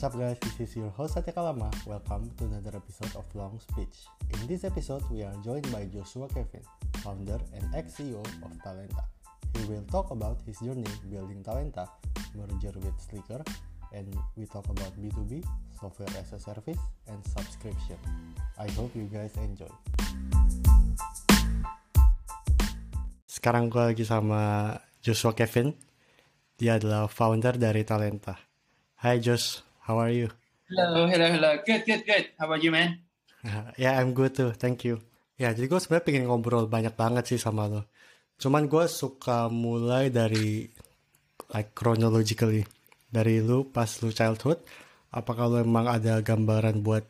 What's up guys, this is your host Satya Kalama. Welcome to another episode of Long Speech. In this episode, we are joined by Joshua Kevin, founder and ex-CEO of Talenta. He will talk about his journey building Talenta, merger with Slicker, and we talk about B2B, software as a service, and subscription. I hope you guys enjoy. Sekarang gue lagi sama Joshua Kevin. Dia adalah founder dari Talenta. Hi Josh, how are you? Hello, hello, hello. Good, good, good. How about you, man? Ya, yeah, I'm good too. Thank you. Ya, jadi gue sebenarnya pengen ngobrol banyak banget sih sama lo. Cuman gue suka mulai dari like chronologically. Dari lu pas lu childhood, apakah lu emang ada gambaran buat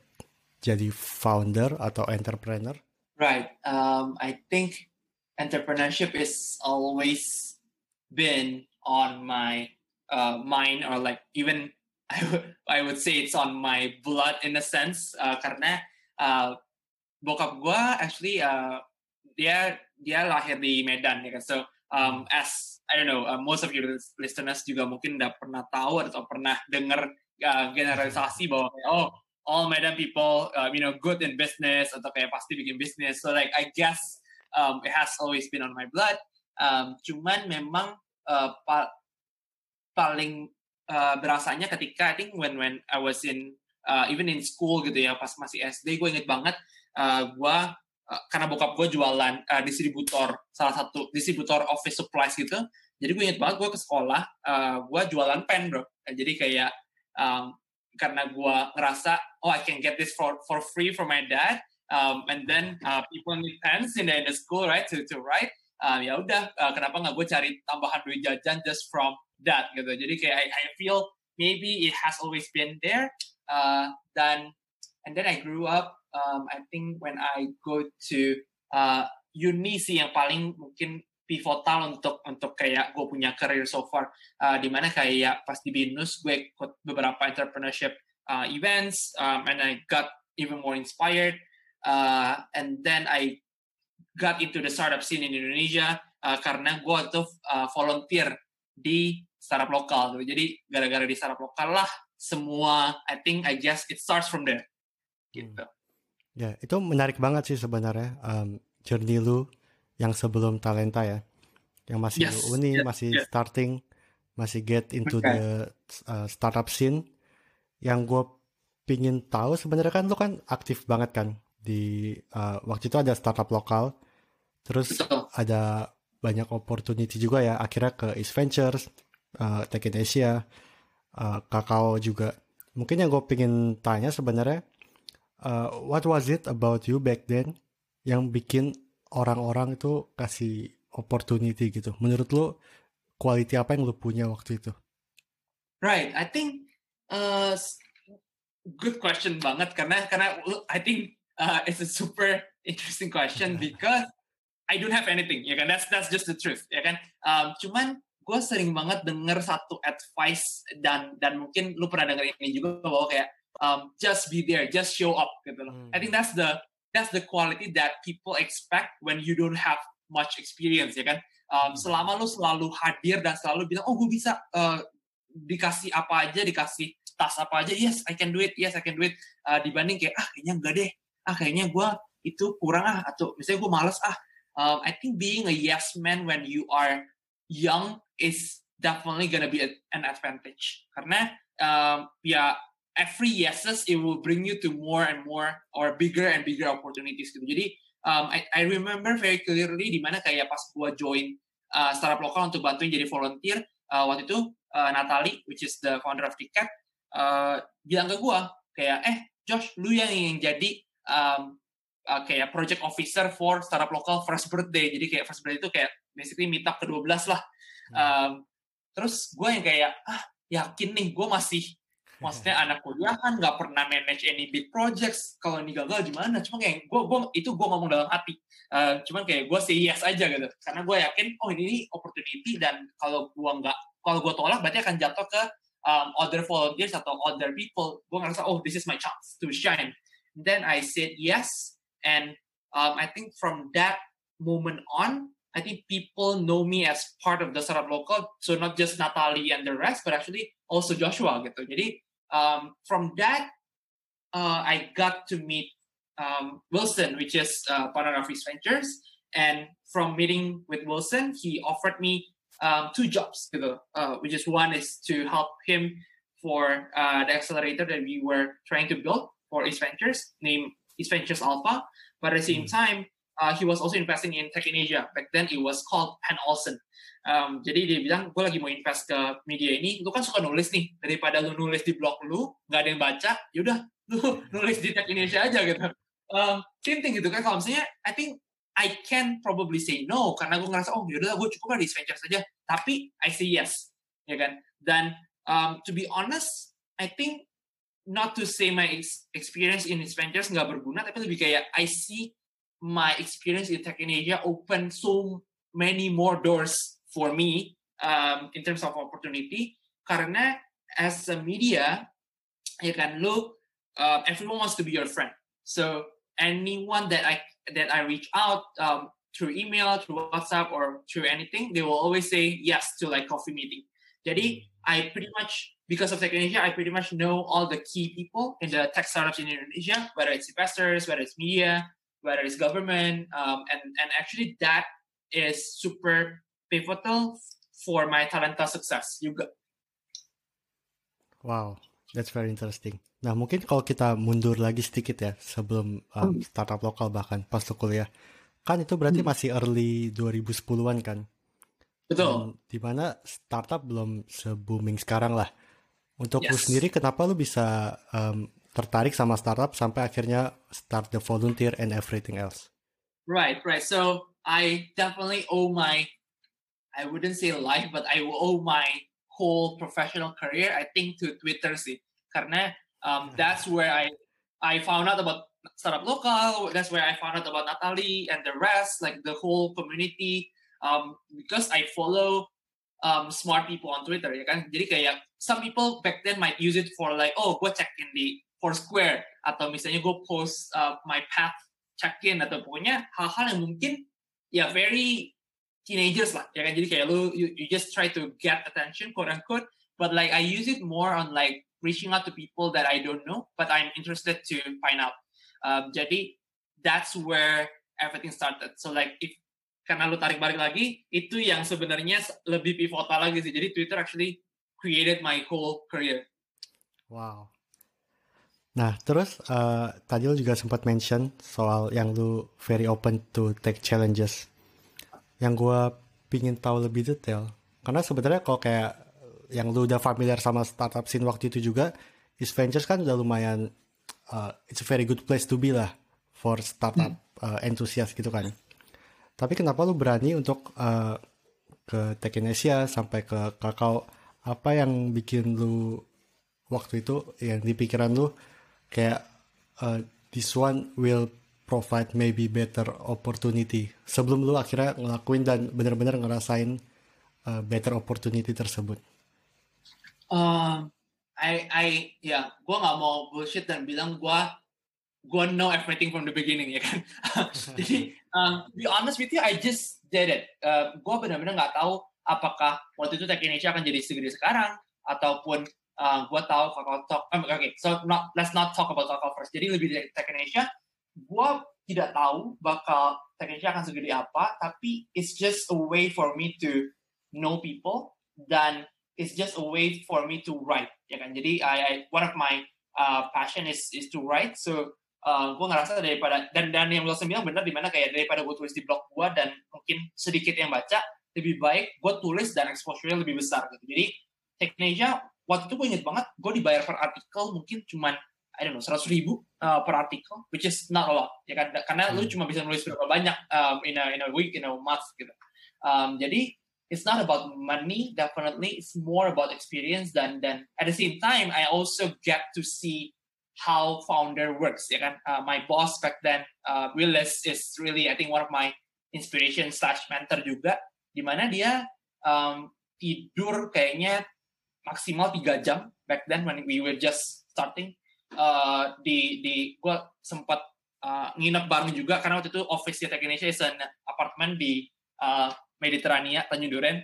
jadi founder atau entrepreneur? Right. Um, I think entrepreneurship is always been on my uh, mind or like even I would I would say it's on my blood in a sense uh, karena uh, bokap gue actually uh, dia dia lahir di Medan ya kan? So um, as I don't know uh, most of your listeners juga mungkin udah pernah tahu atau pernah dengar uh, generalisasi bahwa oh all Medan people uh, you know good in business atau kayak pasti bikin bisnis so like I guess um, it has always been on my blood. Um, cuman memang uh, pa paling uh, berasanya ketika I think when when I was in uh, even in school gitu ya pas masih SD gue inget banget uh, gue uh, karena bokap gue jualan uh, distributor salah satu distributor office supplies gitu jadi gue inget banget gue ke sekolah uh, gue jualan pen bro. Jadi kayak um, karena gue ngerasa oh I can get this for for free from my dad um, and then uh, people need pens in the, in the school right to to write uh, ya udah uh, kenapa nggak gue cari tambahan duit jajan just from that gitu. Jadi kayak I, I feel maybe it has always been there uh, dan and then I grew up um, I think when I go to uh, uni sih yang paling mungkin pivotal untuk untuk kayak gue punya career so far. Uh, di mana kayak pas di binus gue ikut beberapa entrepreneurship uh, events um, and I got even more inspired. Uh, and then I got into the startup scene in Indonesia uh, karena gue tuh uh, volunteer di startup lokal tuh. Jadi gara-gara di startup lokal lah semua I think I guess it starts from there. Gitu. Hmm. Ya, itu menarik banget sih sebenarnya um, journey lu yang sebelum talenta ya. Yang masih yes, uni, yes, masih yes. starting, masih get into okay. the uh, startup scene. Yang gue pingin tahu sebenarnya kan lu kan aktif banget kan di uh, waktu itu ada startup lokal, terus Betul. ada banyak opportunity juga ya akhirnya ke East Ventures, uh, Asia, uh, Kakao juga. Mungkin yang gue pingin tanya sebenarnya, uh, what was it about you back then yang bikin orang-orang itu kasih opportunity gitu? Menurut lo, quality apa yang lo punya waktu itu? Right, I think uh, good question banget karena karena I think uh, it's a super interesting question because I don't have anything ya kan that's that's just the truth ya kan um, cuman gue sering banget denger satu advice dan dan mungkin lu pernah denger ini juga bahwa kayak um, just be there, just show up gitu loh. Hmm. I think that's the that's the quality that people expect when you don't have much experience ya kan. Um, selama lu selalu hadir dan selalu bilang oh gue bisa uh, dikasih apa aja, dikasih tas apa aja, yes I can do it, yes I can do it. Uh, dibanding kayak ah kayaknya enggak deh, ah kayaknya gue itu kurang ah atau misalnya gue males ah. Um, I think being a yes man when you are young is definitely gonna be an advantage. Karena um, ya every yeses it will bring you to more and more or bigger and bigger opportunities gitu. Jadi um, I, I remember very clearly di mana kayak pas gua join uh, startup lokal untuk bantuin jadi volunteer uh, waktu itu uh, Natalie which is the founder of Ticket uh, bilang ke gua kayak eh Josh lu yang yang jadi um, uh, kayak project officer for startup lokal first birthday. Jadi kayak first birthday itu kayak basically meet up ke-12 lah Um, terus gue yang kayak ah yakin nih gue masih maksudnya anak kuliah kan nggak pernah manage any big projects. Kalau ini gagal gimana? Cuma kayak gue gue itu gue ngomong dalam hati. Uh, cuman kayak gue sih yes aja gitu. Karena gue yakin oh ini opportunity dan kalau gue nggak kalau gue tolak berarti akan jatuh ke um, other volunteers atau other people. Gue ngerasa oh this is my chance to shine. Then I said yes and um, I think from that moment on I think people know me as part of the startup local. So not just Natalie and the rest, but actually also Joshua gitu. Jadi um, from that, uh, I got to meet um, Wilson, which is uh, partner of his ventures. And from meeting with Wilson, he offered me um, two jobs, uh, which is one is to help him for uh, the accelerator that we were trying to build for East Ventures, named East Ventures Alpha. But at the same hmm. time, uh, he was also investing in Tech in Asia. Back then, it was called Pan Olsen. Um, jadi dia bilang, gue lagi mau invest ke media ini, lu kan suka nulis nih, daripada lu nulis di blog lu, nggak ada yang baca, yaudah, lu nulis di Tech Indonesia aja gitu. Um, same thing gitu kan, kalau misalnya, I think I can probably say no, karena gue ngerasa, oh yaudah, gue cukup di venture saja. Tapi, I say yes, ya kan. Dan, um, to be honest, I think, not to say my experience in ventures nggak berguna, tapi lebih kayak, I see my experience in Tech in Asia opened so many more doors for me um, in terms of opportunity. Karena as a media you can look uh, everyone wants to be your friend. So anyone that i that i reach out um, through email through whatsapp or through anything they will always say yes to like coffee meeting. Jadi i pretty much because of tech in indonesia i pretty much know all the key people in the tech startups in indonesia whether it's investors whether it's media whether it's government um, and and actually that is super pivotal for my Talenta success juga. Wow, that's very interesting. Nah, mungkin kalau kita mundur lagi sedikit ya sebelum um, hmm. startup lokal bahkan pas lu kuliah. Kan itu berarti hmm. masih early 2010-an kan? Betul. di mana startup belum se-booming sekarang lah. Untuk yes. lu sendiri kenapa lu bisa um, tertarik sama startup sampai akhirnya start the volunteer and everything else? Right, right. So I definitely owe my I wouldn't say life, but I owe my whole professional career, I think, to Twitter sih. Karena um, that's where I I found out about startup local. That's where I found out about Natalie and the rest, like the whole community. Um, because I follow um, smart people on Twitter, ya kan. Jadi kayak some people back then might use it for like, oh, gue check in di Foursquare atau misalnya gue post uh, my path check in atau pokoknya hal-hal yang mungkin ya very teenagers lah ya kan? Jadi kayak lu you, you just try to get attention quote unquote but like I use it more on like reaching out to people that I don't know but I'm interested to find out. Um, jadi that's where everything started. So like if karena lu tarik balik lagi itu yang sebenarnya lebih pivotal lagi sih. Jadi Twitter actually created my whole career. Wow Nah, terus uh, tadi lu juga sempat mention soal yang lu very open to take challenges. Yang gue pingin tahu lebih detail karena sebenarnya kalau kayak yang lu udah familiar sama startup scene waktu itu juga East Ventures kan udah lumayan uh, it's a very good place to be lah for startup hmm. uh, enthusiast gitu kan. Tapi kenapa lu berani untuk uh, ke Tekinesia sampai ke Kakao? Apa yang bikin lu waktu itu yang di pikiran lu kayak uh, this one will provide maybe better opportunity sebelum lu akhirnya ngelakuin dan benar-benar ngerasain uh, better opportunity tersebut? Uh, I I ya, yeah, gue nggak mau bullshit dan bilang gue gue know everything from the beginning ya kan. Jadi um, be honest with you, I just did it. Uh, gue benar-benar nggak tahu apakah waktu itu Tech Indonesia akan jadi segede sekarang ataupun uh, gue tahu kakak talk. Um, Oke, okay, so not, let's not talk about kakak first. Jadi lebih dari Tech Indonesia, gue tidak tahu bakal teknisnya akan segede apa, tapi it's just a way for me to know people dan it's just a way for me to write, ya kan? Jadi I, I one of my uh, passion is is to write, so uh, gue ngerasa daripada dan dan yang lo bilang benar di mana kayak daripada gue tulis di blog gue dan mungkin sedikit yang baca lebih baik gue tulis dan exposure-nya lebih besar gitu. Jadi teknisnya waktu itu gue inget banget gue dibayar per artikel mungkin cuman I don't know seratus ribu uh, per artikel, which is not a lot, ya kan? Karena hmm. lu cuma bisa nulis berapa banyak um, in a in a week, in a month gitu. Um, jadi it's not about money, definitely. It's more about experience dan dan at the same time, I also get to see how founder works, ya kan? Uh, my boss back then, uh, Willis, is really I think one of my inspiration slash mentor juga, di mana dia um, tidur kayaknya maksimal tiga jam back then when we were just starting uh, di di gue sempat uh, nginep bareng juga karena waktu itu office di Tech Indonesia is an apartemen di uh, Mediterania Tanjung Duren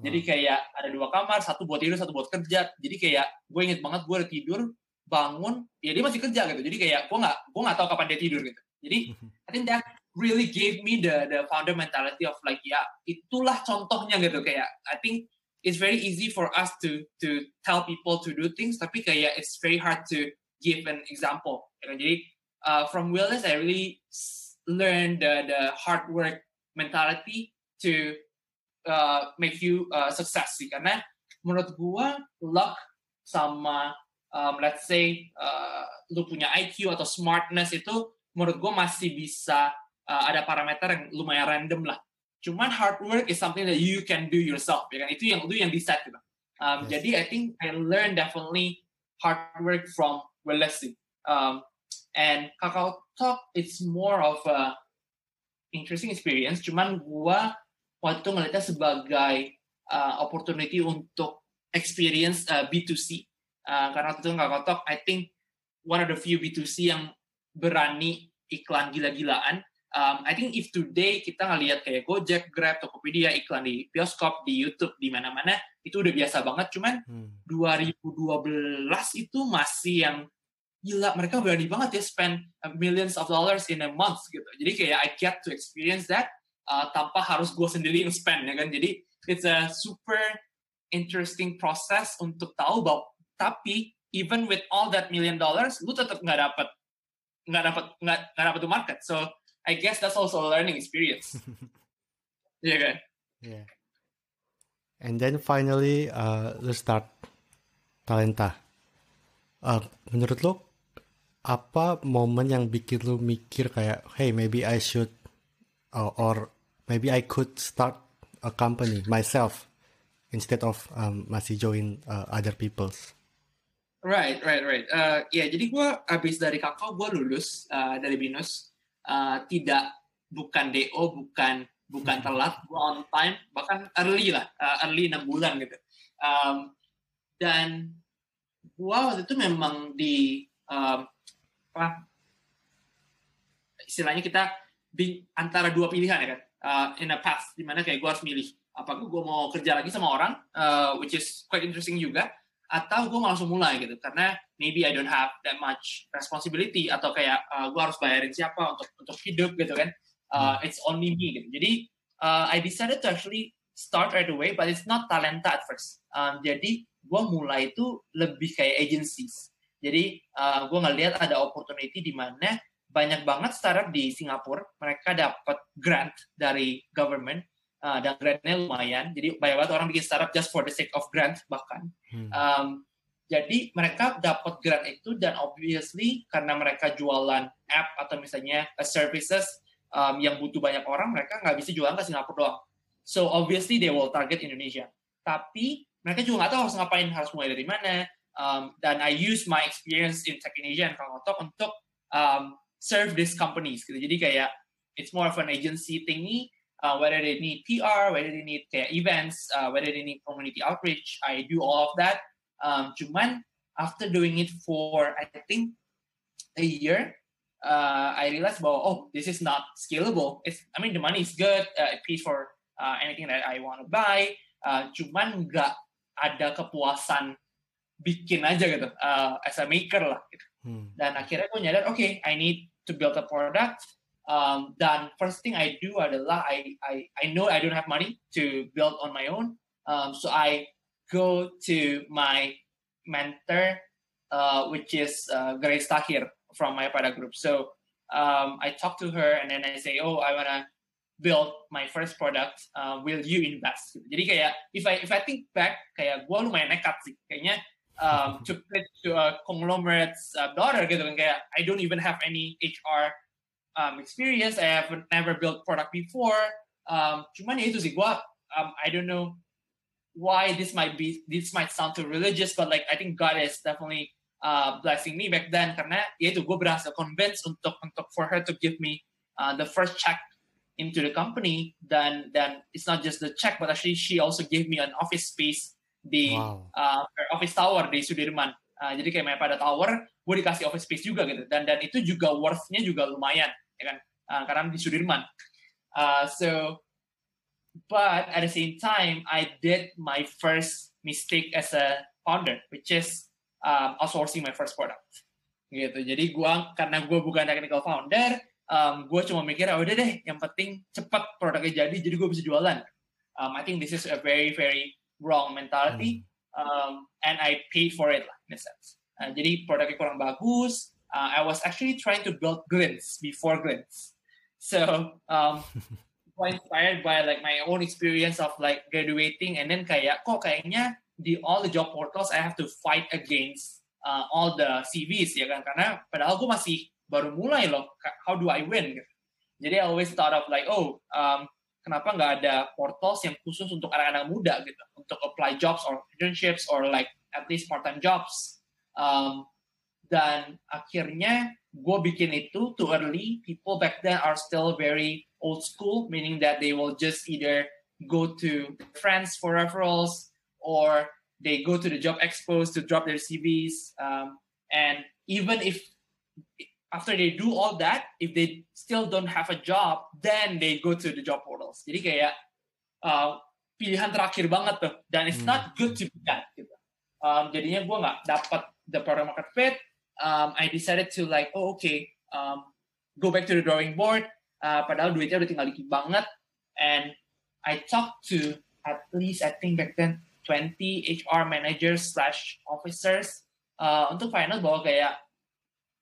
Jadi kayak ada dua kamar, satu buat tidur, satu buat kerja. Jadi kayak gue inget banget gue udah tidur, bangun, ya dia masih kerja gitu. Jadi kayak gue nggak gue nggak tahu kapan dia tidur gitu. Jadi I think that really gave me the the founder mentality of like ya itulah contohnya gitu kayak I think it's very easy for us to to tell people to do things tapi kayak it's very hard to give an example. You know? Jadi uh, from Willis I really learned the the hard work mentality to uh, make you uh, success sih karena menurut gua luck sama um, let's say uh, lu punya IQ atau smartness itu menurut gua masih bisa uh, ada parameter yang lumayan random lah. Cuman hard work is something that you can do yourself, ya kan? Itu yang lu yang decide gitu. Um, yes. Jadi I think I learned definitely hard work from Willis Um, and Kakao Talk it's more of a interesting experience. Cuman gua waktu itu ngeliatnya sebagai uh, opportunity untuk experience uh, B2C. Uh, karena waktu itu nggak kotok, I think one of the few B2C yang berani iklan gila-gilaan. Um, I think if today kita ngelihat kayak Gojek, Grab, Tokopedia iklan di bioskop, di YouTube, di mana-mana, itu udah biasa banget. Cuman hmm. 2012 itu masih yang gila mereka berani banget ya spend millions of dollars in a month gitu. Jadi kayak I get to experience that uh, tanpa harus gue sendiri yang spend ya kan jadi it's a super interesting process untuk tahu bahwa tapi even with all that million dollars lu tetap nggak dapat nggak dapat nggak dapat tuh market so I guess that's also a learning experience. Yeah, kan yeah. And then finally uh, lu start. Talenta. Uh, menurut lo apa momen yang bikin lu mikir kayak hey maybe I should uh, or maybe I could start a company myself instead of um, masih join uh, other people's. Right, right, right. Uh, ya, yeah, jadi gue abis dari kakao gue lulus uh, dari binus uh, tidak bukan do, bukan bukan hmm. telat, gue on time, bahkan early lah, uh, early enam bulan gitu. Um, dan gue waktu itu memang di um, apa istilahnya kita di antara dua pilihan ya kan uh, in a path di mana kayak gue harus milih apakah gue mau kerja lagi sama orang uh, which is quite interesting juga atau gue langsung mulai gitu karena maybe I don't have that much responsibility atau kayak uh, gue harus bayarin siapa untuk untuk hidup gitu kan. Uh, it's only me gitu. Jadi uh, I decided to actually start right away but it's not talenta at first. Um, jadi gue mulai itu lebih kayak agencies. Jadi uh, gue ngeliat ada opportunity di mana banyak banget startup di Singapura mereka dapat grant dari government uh, dan grantnya lumayan jadi banyak banget orang bikin startup just for the sake of grant bahkan hmm. um, jadi mereka dapat grant itu dan obviously karena mereka jualan app atau misalnya services um, yang butuh banyak orang mereka nggak bisa jualan ke Singapura doang so obviously they will target Indonesia tapi mereka juga nggak tahu harus ngapain harus mulai dari mana um, dan I use my experience in Tech Indonesia dan Kangotok untuk um, serve these companies gitu. Jadi kayak it's more of an agency thingy. Uh, whether they need PR, whether they need kayak events, uh, whether they need community outreach, I do all of that. Um, cuman after doing it for I think a year, uh, I realized bahwa oh this is not scalable. It's I mean the money is good, uh, it pays for uh, anything that I want to buy. Uh, cuman nggak ada kepuasan bikin aja gitu uh, as a maker lah. Gitu. Hmm. Dan akhirnya gue nyadar, oke, okay, I need to build a product. Um, dan first thing I do adalah I, I I know I don't have money to build on my own. Um, so I go to my mentor, uh, which is uh, Grace Tahir from my Pada group. So um, I talk to her and then I say, oh, I wanna build my first product. Uh, will you invest? Jadi kayak if I if I think back, kayak gue lumayan nekat sih. Kayaknya um, to pitch to a conglomerate's uh, daughter gitu kan kayak I don't even have any HR um, experience I have never built product before um, cuman ya itu sih gue um, I don't know why this might be this might sound too religious but like I think God is definitely uh, blessing me back then karena ya itu gue berhasil convince untuk untuk for her to give me uh, the first check into the company dan dan it's not just the check but actually she also gave me an office space di wow. uh, office tower di Sudirman. Uh, jadi kayak pada tower, gue dikasih office space juga gitu. Dan dan itu juga worth-nya juga lumayan, ya kan? Uh, karena di Sudirman. Uh, so but at the same time, I did my first mistake as a founder, which is um, outsourcing my first product. Gitu. Jadi gua karena gue bukan technical founder, um, gue cuma mikir, oh, udah deh, yang penting cepat produknya jadi, jadi gue bisa jualan. Um, I think this is a very very wrong mentality, hmm. um, and I paid for it lah, in a sense. Uh, jadi produknya kurang bagus. Uh, I was actually trying to build Glints before Glints. So um, quite inspired by like my own experience of like graduating and then kayak kok kayaknya di all the job portals I have to fight against uh, all the CVs ya kan karena padahal gue masih baru mulai loh how do I win gitu. Jadi I always thought of like oh um, kenapa nggak ada portals yang khusus untuk anak-anak muda gitu untuk apply jobs or internships or like at least part time jobs um, dan akhirnya gue bikin itu too early people back then are still very old school, meaning that they will just either go to friends for referrals or they go to the job expos to drop their CVs. Um, and even if after they do all that, if they still don't have a job, then they go to the job portals. Jadi kayak uh, pilihan terakhir banget tuh, dan it's hmm. not good to be that. Gitu. Um, jadinya gue nggak dapat the product market fit. Um, I decided to like, oh okay, um, go back to the drawing board. Uh, padahal duitnya udah tinggal dikit banget. And I talked to at least I think back then 20 HR managers slash officers uh, untuk final bahwa kayak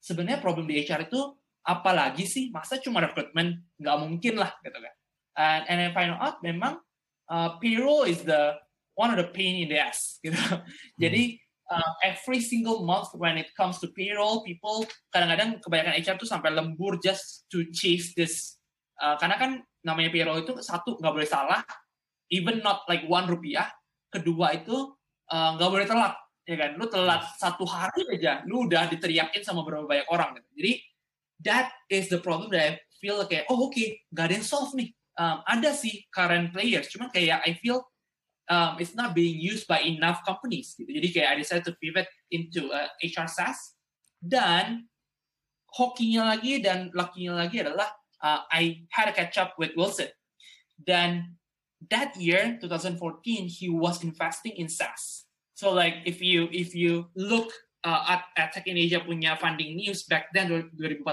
sebenarnya problem di HR itu apa lagi sih? Masa cuma recruitment? Nggak mungkin lah gitu kan. And, and I find out memang uh, payroll is the one of the pain in the ass gitu. Jadi uh, every single month when it comes to payroll, people kadang-kadang kebanyakan HR tuh sampai lembur just to chase this. Uh, karena kan namanya payroll itu satu nggak boleh salah, even not like one rupiah. Kedua itu uh, nggak uh, boleh telat, ya kan? Lu telat satu hari aja, lu udah diteriakin sama berapa banyak orang. Gitu. Jadi that is the problem that I feel kayak oh oke okay, nggak ada yang solve nih. Um, ada sih current players, cuman kayak I feel um, it's not being used by enough companies. Gitu. Jadi kayak I decided to pivot into uh, HR SaaS dan hokinya lagi dan luckynya lagi adalah uh, I had a catch up with Wilson. Dan that year 2014 he was investing in SaaS. So like if you if you look uh, at, at Tech in Asia punya funding news back then 2014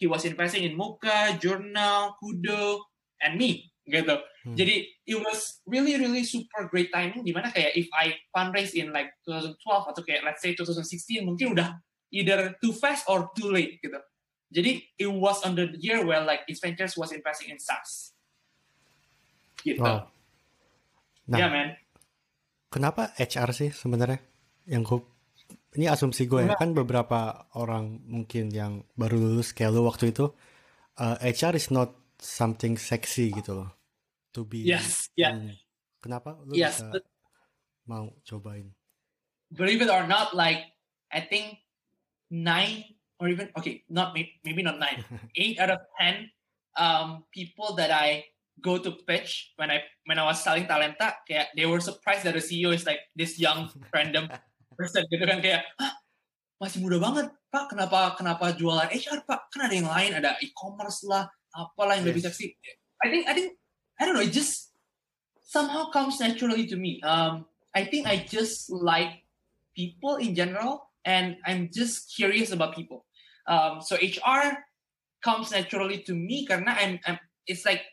he was investing in Mocha, Journal, Kudo, and me gitu. Hmm. Jadi it was really really super great timing di mana kayak if I fundraise in like 2012 atau kayak let's say 2016 mungkin udah either too fast or too late gitu. Jadi it was on the year where like Ventures was investing in SaaS. Gitu. Wow. Nah, yeah, man. Kenapa HR sih sebenarnya yang gue ini asumsi gue ya kan beberapa orang mungkin yang baru lulus kayak lu waktu itu uh, eh, HR is not something sexy gitu loh to be yes yeah. kenapa lu yes, bisa mau cobain? Believe it or not like I think nine or even okay not maybe not nine. Eight out of ten um, people that I go to pitch when I when I was selling talenta kayak they were surprised that the CEO is like this young random person gitu kan kayak masih muda banget pak. Kenapa kenapa jualan HR pak? Kan ada yang lain ada e-commerce lah apalah yang yes. lebih seksi. I think I think I don't know it just somehow comes naturally to me um I think I just like people in general and I'm just curious about people um so HR comes naturally to me karena I'm, I'm it's like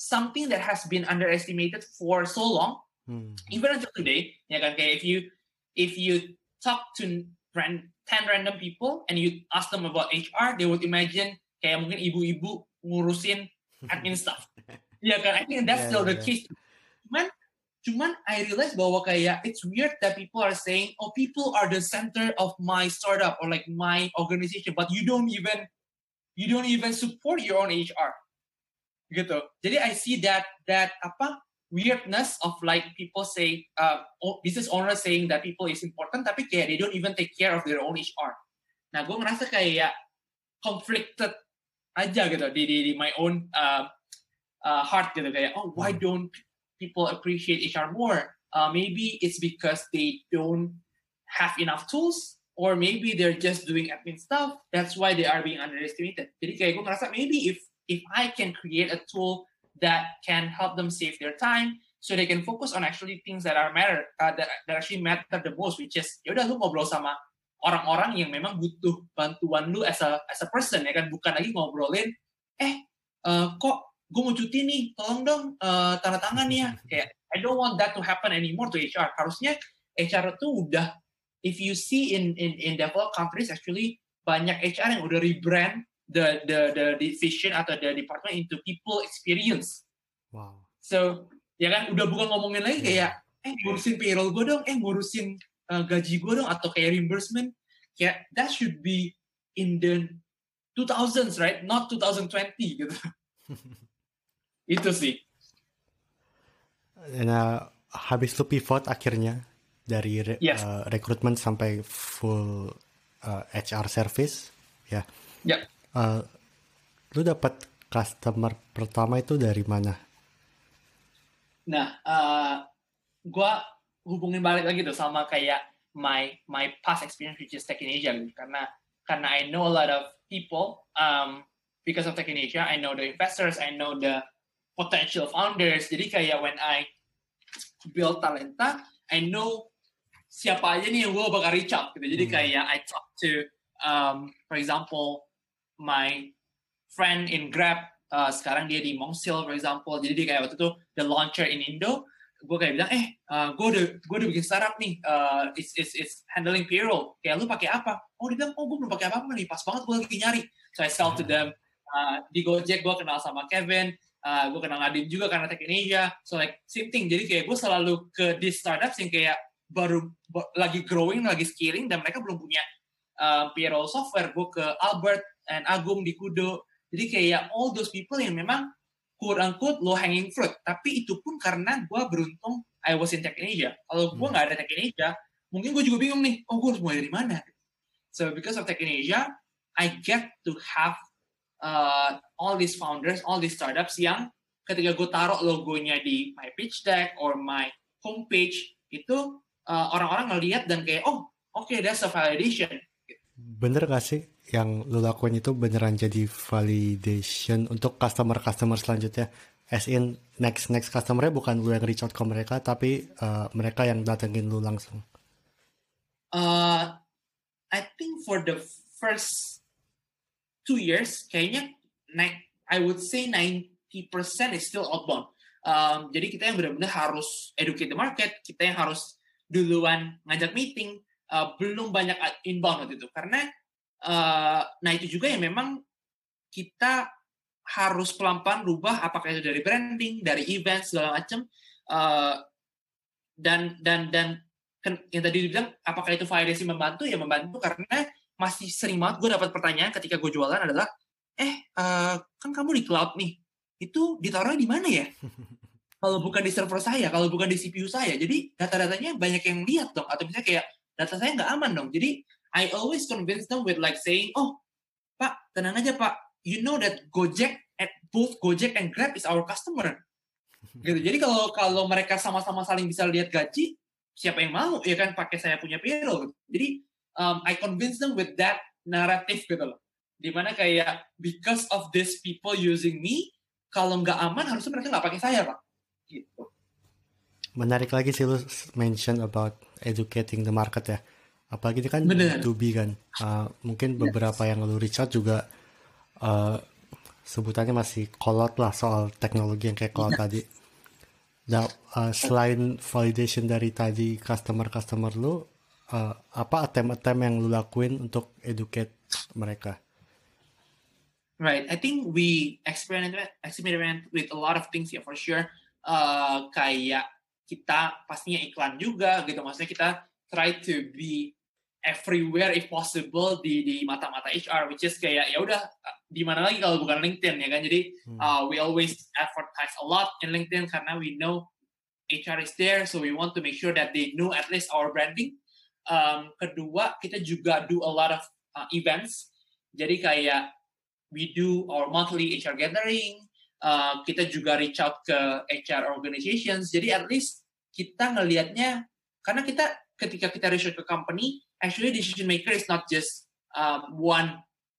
something that has been underestimated for so long hmm. even until today kan kayak if you if you talk to 10 random people and you ask them about HR they would imagine kayak mungkin ibu-ibu ngurusin admin stuff. Iya kan? I think that's yeah, still the yeah. case. Cuman, cuman I realize bahwa kayak it's weird that people are saying, oh people are the center of my startup or like my organization, but you don't even you don't even support your own HR. Gitu. Jadi I see that that apa weirdness of like people say uh, business owners saying that people is important tapi kayak they don't even take care of their own HR. Nah, gue ngerasa kayak conflicted aja gitu di di, di my own uh, uh, heart gitu kayak oh why hmm. don't people appreciate HR more? Uh, maybe it's because they don't have enough tools or maybe they're just doing admin stuff. That's why they are being underestimated. Jadi kayak gue ngerasa maybe if if I can create a tool that can help them save their time so they can focus on actually things that are matter uh, that, that actually matter the most which is ya udah lu ngobrol sama orang-orang yang memang butuh bantuan lu as a as a person ya kan bukan lagi ngobrolin eh uh, kok gue mau cuti nih tolong dong uh, tanda tangan ya kayak I don't want that to happen anymore to HR harusnya HR itu udah if you see in in in developed countries actually banyak HR yang udah rebrand the the the division atau the department into people experience. Wow. So ya kan udah bukan ngomongin lagi kayak eh ngurusin payroll gue dong, eh ngurusin uh, gaji gue dong atau kayak reimbursement. Kayak that should be in the 2000s right, not 2020 gitu. Itu sih. Nah, habis lu pivot akhirnya dari re yes. uh, rekrutmen sampai full uh, HR service, ya. Yeah. Uh, lu dapat customer pertama itu dari mana? Nah, uh, gua hubungin balik lagi tuh sama kayak my my past experience which is Tech in Asia gitu. karena karena I know a lot of people um, because of Tech in Asia I know the investors I know the potential founders. Jadi kayak when I build talenta I know siapa aja nih yang gue bakal reach out gitu. Jadi hmm. kayak I talk to um, for example my friend in Grab uh, sekarang dia di Mongsil for example. Jadi dia kayak waktu itu the launcher in Indo. Gue kayak bilang eh uh, gue udah gue udah bikin startup nih. Uh, it's, it's, it's handling payroll. Kayak lu pakai apa? Oh dia bilang oh gue belum pakai apa apa nih. Pas banget gue lagi nyari. So I sell to hmm. them. Uh, di Gojek gue kenal sama Kevin uh, gue kenal Nadine juga karena Tech Indonesia so like same thing jadi kayak gue selalu ke di startups yang kayak baru lagi growing lagi scaling dan mereka belum punya uh, payroll software gue ke Albert and Agung di Kudo jadi kayak all those people yang memang quote unquote low hanging fruit. Tapi itu pun karena gue beruntung I was in Tech Indonesia. Kalau gue hmm. nggak ada Tech Indonesia, mungkin gue juga bingung nih, oh gue harus mulai dari mana? So because of Tech Indonesia, I get to have uh, all these founders, all these startups yang ketika gue taruh logonya di my pitch deck or my homepage, itu uh, orang-orang ngeliat dan kayak, oh oke, okay, that's a validation. Bener gak sih yang lo lakuin itu beneran jadi validation untuk customer-customer selanjutnya? As in next next customernya bukan lo yang reach out ke mereka, tapi uh, mereka yang datengin lo langsung. Uh, I think for the first two years, kayaknya I would say 90% is still outbound. Um, jadi kita yang benar-benar harus educate the market, kita yang harus duluan ngajak meeting, uh, belum banyak inbound waktu itu karena uh, nah itu juga yang memang kita harus pelan-pelan rubah apakah itu dari branding, dari event segala macam uh, dan dan dan yang tadi dibilang apakah itu validasi membantu ya membantu karena masih sering banget gue dapat pertanyaan ketika gue jualan adalah eh uh, kan kamu di cloud nih itu ditaruh di mana ya kalau bukan di server saya kalau bukan di CPU saya jadi data-datanya banyak yang lihat dong atau misalnya kayak data saya nggak aman dong. Jadi I always convince them with like saying, oh Pak tenang aja Pak, you know that Gojek at both Gojek and Grab is our customer. Gitu. Jadi kalau kalau mereka sama-sama saling bisa lihat gaji, siapa yang mau ya kan pakai saya punya payroll. Gitu. Jadi um, I convince them with that narrative gitu loh. Di mana kayak because of these people using me, kalau nggak aman harusnya mereka nggak pakai saya pak. Gitu. Menarik lagi sih lu mention about educating the market ya. Apalagi ini kan Bener. B2B kan. Uh, mungkin beberapa yes. yang lu reach out juga uh, sebutannya masih kolot lah soal teknologi yang kayak cloud yes. tadi. Nah, uh, selain validation dari tadi customer-customer lu, uh, apa attempt-attempt yang lu lakuin untuk educate mereka? Right, I think we experiment experiment with a lot of things ya for sure. Uh, kayak kita pastinya iklan juga gitu maksudnya kita try to be everywhere if possible di di mata-mata HR which is kayak ya udah di mana lagi kalau bukan LinkedIn ya kan jadi hmm. uh, we always advertise a lot in LinkedIn karena we know HR is there so we want to make sure that they know at least our branding um, kedua kita juga do a lot of uh, events. Jadi kayak we do our monthly HR gathering uh, kita juga reach out ke HR organizations. Jadi at least kita ngelihatnya karena kita ketika kita reach out ke company, actually decision maker is not just um, one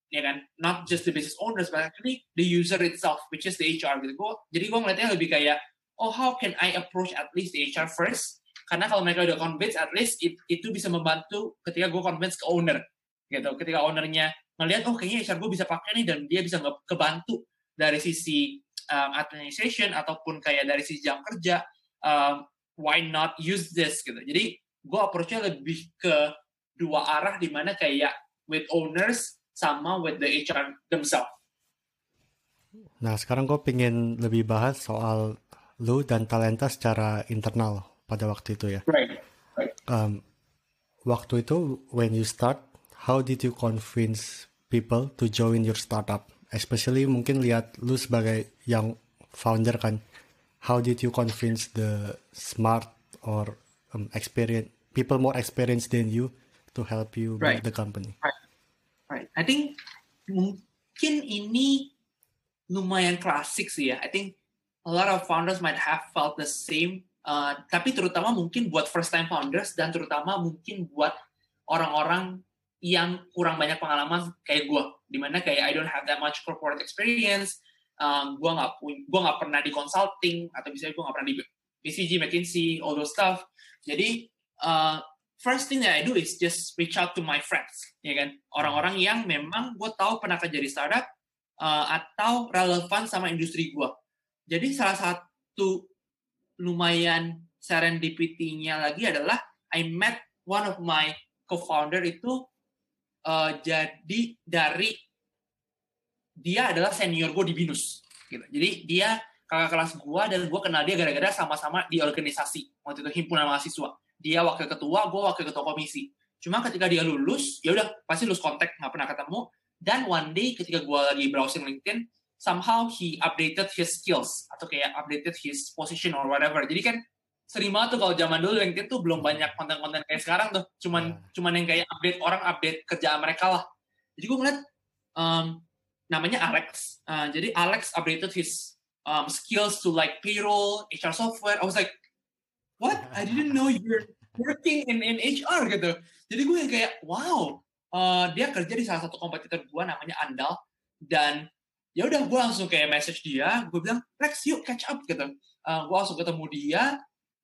ya kan? Not just the business owners but actually the user itself which is the HR gitu. Jadi gue ngeliatnya lebih kayak oh how can I approach at least the HR first karena kalau mereka udah convince at least it, itu bisa membantu ketika gue convince ke owner gitu. Ketika ownernya ngelihat oh kayaknya HR gue bisa pakai nih dan dia bisa kebantu dari sisi um, administration ataupun kayak dari sisi jam kerja um, why not use this? Gitu. Jadi gue approach-nya lebih ke dua arah di mana kayak with owners sama with the HR themselves. Nah sekarang gue pengen lebih bahas soal lu dan talenta secara internal pada waktu itu ya. Right. right. Um, waktu itu when you start, how did you convince people to join your startup? Especially mungkin lihat lu sebagai yang founder kan, how did you convince the smart or um, experience people more experienced than you to help you right. the company? Right. Right. I think mungkin ini lumayan klasik sih ya. I think a lot of founders might have felt the same. Uh, tapi terutama mungkin buat first time founders dan terutama mungkin buat orang-orang yang kurang banyak pengalaman kayak gue, di mana kayak I don't have that much corporate experience, um, gue nggak gue nggak pernah di consulting atau bisa gue nggak pernah di BCG, McKinsey, all those stuff. Jadi uh, first thing that I do is just reach out to my friends, ya kan? Orang-orang yang memang gue tahu pernah kerja di startup uh, atau relevan sama industri gue. Jadi salah satu lumayan serendipity-nya lagi adalah I met one of my co-founder itu uh, jadi dari dia adalah senior gue di Binus. Gitu. Jadi dia kakak kelas gue dan gue kenal dia gara-gara sama-sama di organisasi waktu itu himpunan mahasiswa dia wakil ketua, gue wakil ketua komisi. Cuma ketika dia lulus, ya udah pasti lulus kontak, nggak pernah ketemu. Dan one day ketika gue lagi browsing LinkedIn, somehow he updated his skills atau kayak updated his position or whatever. Jadi kan sering banget tuh kalau zaman dulu LinkedIn tuh belum banyak konten-konten kayak sekarang tuh. Cuman yeah. cuman yang kayak update orang update kerjaan mereka lah. Jadi gue ngeliat um, namanya Alex. Uh, jadi Alex updated his um, skills to like payroll, HR software. I was like, what I didn't know you're working in in HR gitu jadi gue yang kayak wow uh, dia kerja di salah satu kompetitor gue namanya Andal dan ya udah gue langsung kayak message dia gue bilang Rex yuk catch up gitu. Uh, gue langsung ketemu dia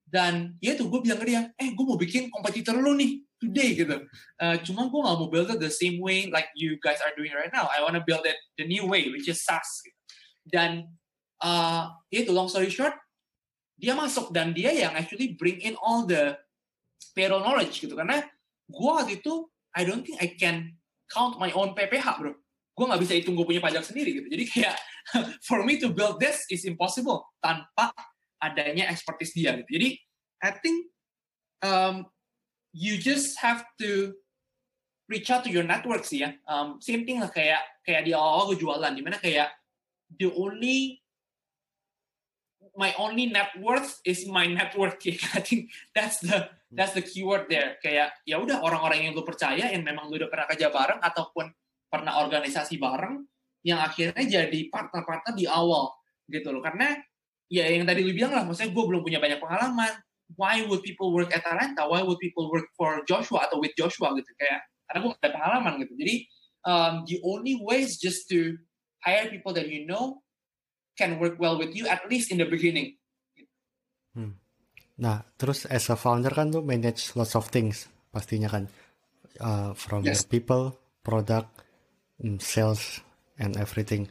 dan ya tuh gue bilang ke dia eh gue mau bikin kompetitor lu nih today gitu. Uh, cuma gue gak mau build it the same way like you guys are doing right now. I wanna build it the new way which is SaaS gitu. dan uh, itu long story short dia masuk dan dia yang actually bring in all the payroll knowledge gitu. Karena gue waktu itu I don't think I can count my own PPH bro gue nggak bisa hitung gue punya pajak sendiri gitu jadi kayak for me to build this is impossible tanpa adanya expertise dia gitu jadi I think um, you just have to reach out to your network sih ya um, same thing lah kayak kayak di awal gue jualan di mana kayak the only my only net worth is my network. I think that's the that's the keyword there. Kayak ya udah orang-orang yang lu percaya yang memang lu udah pernah kerja bareng ataupun pernah organisasi bareng yang akhirnya jadi partner-partner di awal gitu loh. Karena ya yang tadi lu bilang lah, maksudnya gue belum punya banyak pengalaman. Why would people work at Atlanta? Why would people work for Joshua atau with Joshua gitu? Kayak karena gue gak ada pengalaman gitu. Jadi um, the only way is just to hire people that you know can work well with you at least in the beginning. Hmm. Nah, terus as a founder kan tuh manage lots of things pastinya kan uh, from yes. your people, product, sales, and everything.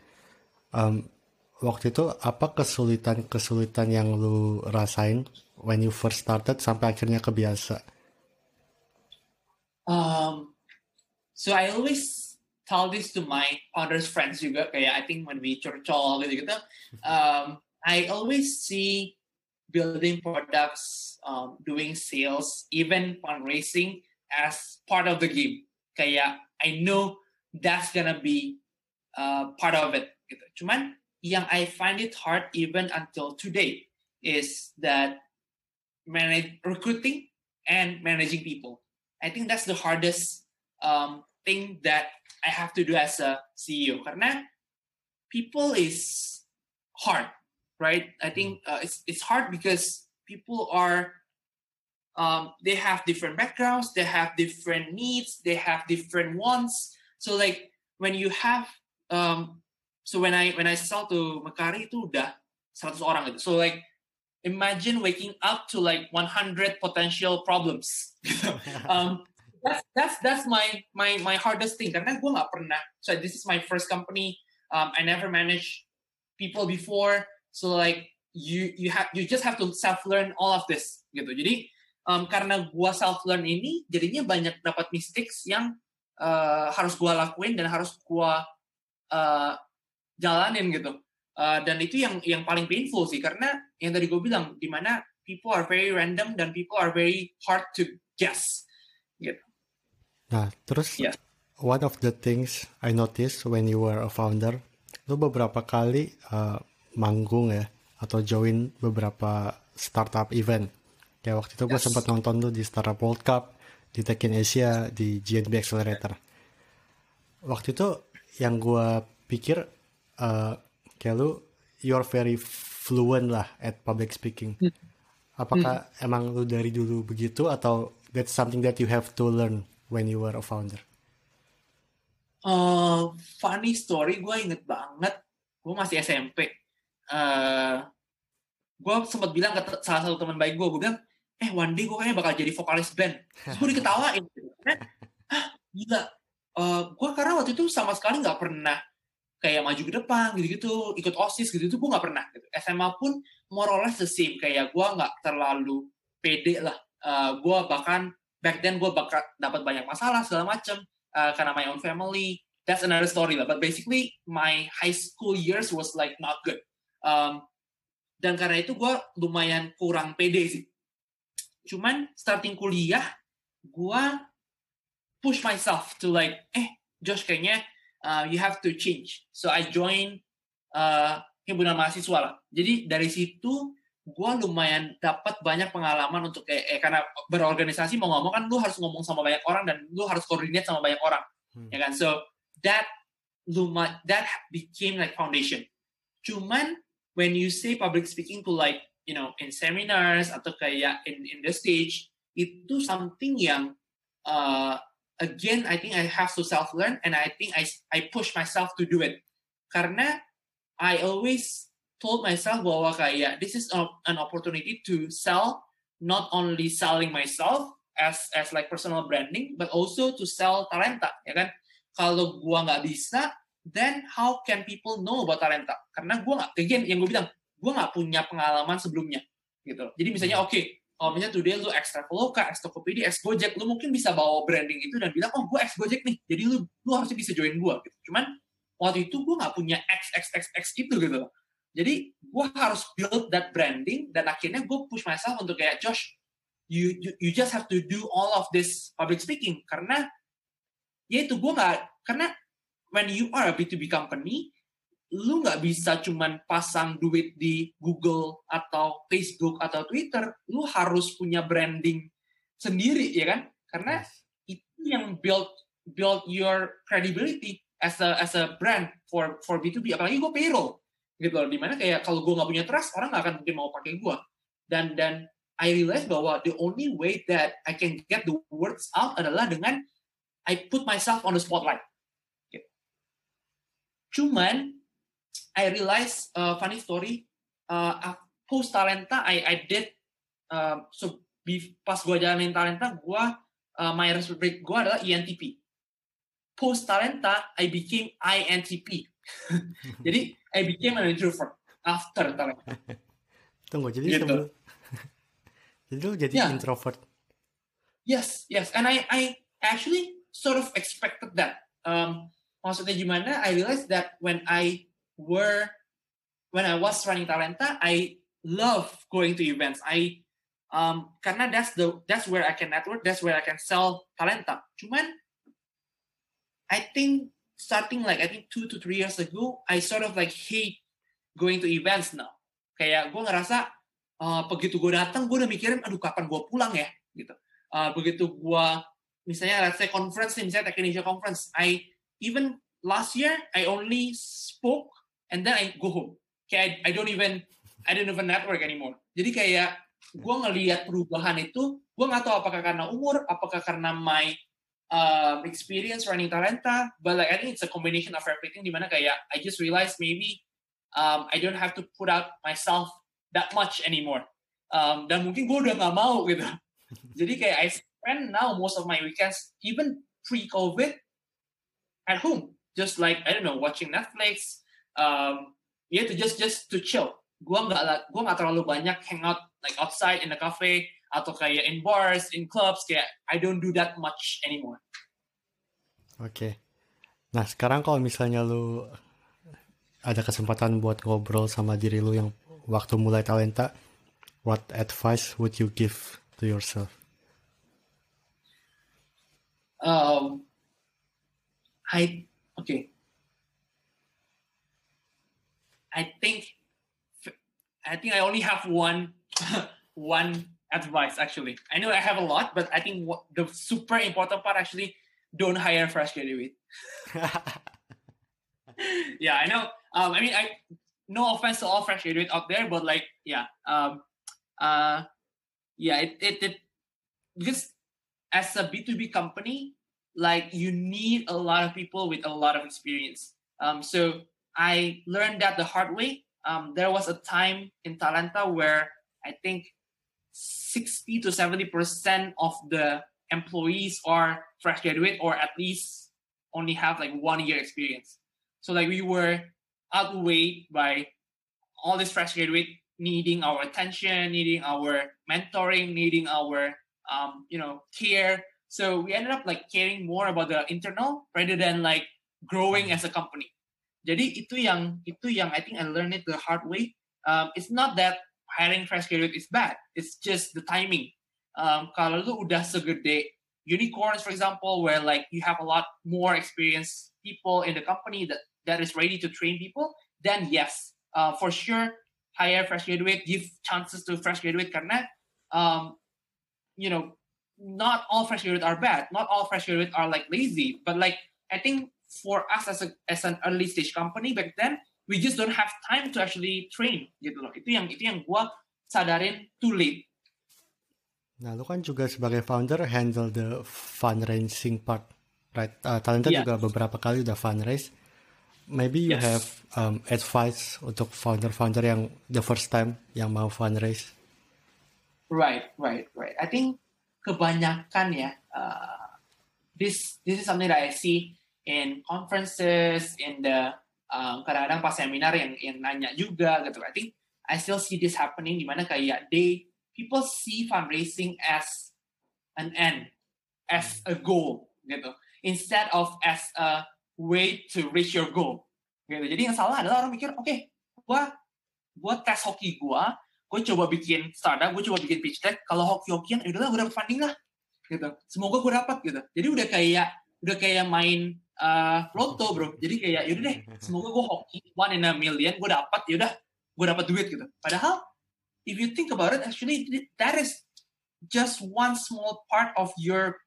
Um, waktu itu apa kesulitan-kesulitan yang lu rasain when you first started sampai akhirnya kebiasa? Um, so I always tell this to my founders friends juga kayak I think when we curcol gitu gitu um, I always see building products um, doing sales even fundraising as part of the game kayak I know that's gonna be uh, part of it gitu cuman yang I find it hard even until today is that manage recruiting and managing people I think that's the hardest um, thing that I have to do as a CEO karena people is hard, right? I think uh, it's it's hard because people are um, they have different backgrounds, they have different needs, they have different wants. So like when you have um, so when I when I sell to Mekari itu udah 100 orang gitu. So like imagine waking up to like 100 potential problems. um, that's that's that's my my my hardest thing karena gue nggak pernah. So this is my first company. Um, I never managed people before. So like you you have you just have to self learn all of this gitu. Jadi um, karena gue self learn ini jadinya banyak dapat mistakes yang uh, harus gue lakuin dan harus gue uh, jalanin gitu. Uh, dan itu yang yang paling painful sih karena yang tadi gue bilang di mana people are very random dan people are very hard to guess gitu. Nah, terus yeah. one of the things I noticed when you were a founder, lu beberapa kali uh, manggung ya atau join beberapa startup event. Kayak waktu itu gue yes. sempat nonton tuh di Startup World Cup, di Tech in Asia, di GNB Accelerator. Waktu itu yang gue pikir uh, kayak lu you're very fluent lah at public speaking. Hmm. Apakah hmm. emang lu dari dulu begitu atau that's something that you have to learn when you were a founder? Uh, funny story, gue inget banget, gue masih SMP. Uh, gue sempat bilang ke salah satu teman baik gue, gue bilang, eh one day gue kayaknya bakal jadi vokalis band. Terus gue diketawain. ah, gila. Uh, gue karena waktu itu sama sekali nggak pernah kayak maju ke depan gitu-gitu ikut osis gitu-gitu gue nggak pernah gitu. SMA pun more or less the same kayak gue nggak terlalu pede lah uh, gue bahkan back then gue bakal dapat banyak masalah segala macem uh, karena my own family that's another story lah but basically my high school years was like not good um, dan karena itu gue lumayan kurang pede sih cuman starting kuliah gue push myself to like eh Josh kayaknya uh, you have to change. So I join uh, himpunan mahasiswa lah. Jadi dari situ gue lumayan dapat banyak pengalaman untuk kayak eh, karena berorganisasi mau ngomong kan lu harus ngomong sama banyak orang dan lu harus coordinate sama banyak orang, hmm. ya kan? So that lumayan that became like foundation. Cuman when you say public speaking to like you know in seminars atau kayak in in the stage itu something yang uh, again I think I have to self learn and I think I I push myself to do it. Karena I always told myself bahwa kayak this is a, an opportunity to sell not only selling myself as as like personal branding but also to sell talenta ya kan? Kalau gua nggak bisa then how can people know about talenta? Karena gua nggak again yang gue bilang gua nggak punya pengalaman sebelumnya gitu jadi misalnya oke okay, kalau misalnya today lu ex Traveloka, ex Tokopedia, ex Gojek, lu mungkin bisa bawa branding itu dan bilang, oh gue ex Gojek nih, jadi lu lu harusnya bisa join gue. Gitu. Cuman waktu itu gue nggak punya X X X X itu gitu Jadi gue harus build that branding dan akhirnya gue push myself untuk kayak Josh, you, you you just have to do all of this public speaking karena ya itu gue nggak karena when you are a B2B company lu nggak bisa cuman pasang duit di Google atau Facebook atau Twitter, lu harus punya branding sendiri ya kan? Karena itu yang build build your credibility as a as a brand for for B2B. Apalagi gue payroll gitu loh. Di mana kayak kalau gue nggak punya trust, orang nggak akan mungkin mau pakai gue. Dan dan I realize bahwa the only way that I can get the words out adalah dengan I put myself on the spotlight. Gitu. Cuman I realized uh, funny story. Uh, post talenta I I did uh, so be, pas gue jalanin talenta gue uh, my respect gue adalah ENTP post talenta I became INTP jadi I became an introvert after talenta. Tunggu jadi gitu. sebelum jadi lu jadi yeah. introvert. Yes yes and I I actually sort of expected that. Um, maksudnya gimana? I realized that when I were when I was running Talenta, I love going to events. I um karena that's the that's where I can network, that's where I can sell Talenta. Cuman I think starting like I think two to three years ago, I sort of like hate going to events now. Kayak gue ngerasa uh, begitu gue datang, gue udah mikirin, aduh kapan gue pulang ya, gitu. Uh, begitu gue misalnya let's say conference misalnya Tech Indonesia conference, I even last year I only spoke and then I go home. Kayak I, I don't even I don't even network anymore. Jadi kayak gue ngelihat perubahan itu, gue nggak tahu apakah karena umur, apakah karena my um, experience running Talenta, but like I think it's a combination of everything. Di mana kayak I just realized maybe um, I don't have to put out myself that much anymore. Um, dan mungkin gue udah nggak mau gitu. Jadi kayak I spend now most of my weekends, even pre-COVID, at home, just like I don't know, watching Netflix. Um, yeah, to just just to chill. Gue nggak gue nggak terlalu banyak hangout like outside in the cafe atau kayak in bars, in clubs, kayak I don't do that much anymore. Oke. Okay. Nah sekarang kalau misalnya lu ada kesempatan buat ngobrol sama diri lu yang waktu mulai talenta, what advice would you give to yourself? Um, I okay. I think I think I only have one one advice actually. I know I have a lot, but I think what, the super important part actually don't hire fresh graduate. yeah, I know. Um, I mean, I no offense to all fresh graduate out there, but like, yeah, um, uh, yeah, it, it, it because as a B two B company, like you need a lot of people with a lot of experience. Um, so I learned that the hard way. Um, there was a time in Talenta where I think 60 to 70% of the employees are fresh graduate or at least only have like one year experience. So like we were outweighed by all this fresh graduate needing our attention, needing our mentoring, needing our um, you know care. So we ended up like caring more about the internal rather than like growing as a company. Jadi itu yang itu yang I think I learned it the hard way. Um, it's not that hiring fresh graduate is bad. It's just the timing. Um, kalau lu udah segede unicorns, for example, where like you have a lot more experienced people in the company that that is ready to train people, then yes, uh, for sure, hire fresh graduate, give chances to fresh graduate karena, um, you know, not all fresh graduate are bad. Not all fresh graduate are like lazy, but like I think for us as a as an early stage company back then, we just don't have time to actually train gitu loh. Itu yang itu yang gue sadarin too late. Nah lu kan juga sebagai founder handle the fundraising part right? Uh, talenta yeah. juga beberapa kali udah fundraise. Maybe you yes. have um, advice untuk founder-founder yang the first time yang mau fundraise. Right right right. I think kebanyakan ya uh, this this is something that I see in conferences in the um, kadang-kadang pas seminar yang yang nanya juga gitu I think I still see this happening di mana kayak they people see fundraising as an end as a goal gitu instead of as a way to reach your goal gitu jadi yang salah adalah orang mikir oke okay, gua gua tes hoki gua gue coba bikin startup, gue coba bikin pitch deck. Kalau hoki-hokian, ya udahlah gue dapet funding lah, gitu. Semoga gue dapat gitu. Jadi udah kayak udah kayak main uh, loto bro. Jadi kayak yaudah deh semoga gue hoki one in a million gue dapat yaudah gue dapat duit gitu. Padahal if you think about it actually that is just one small part of your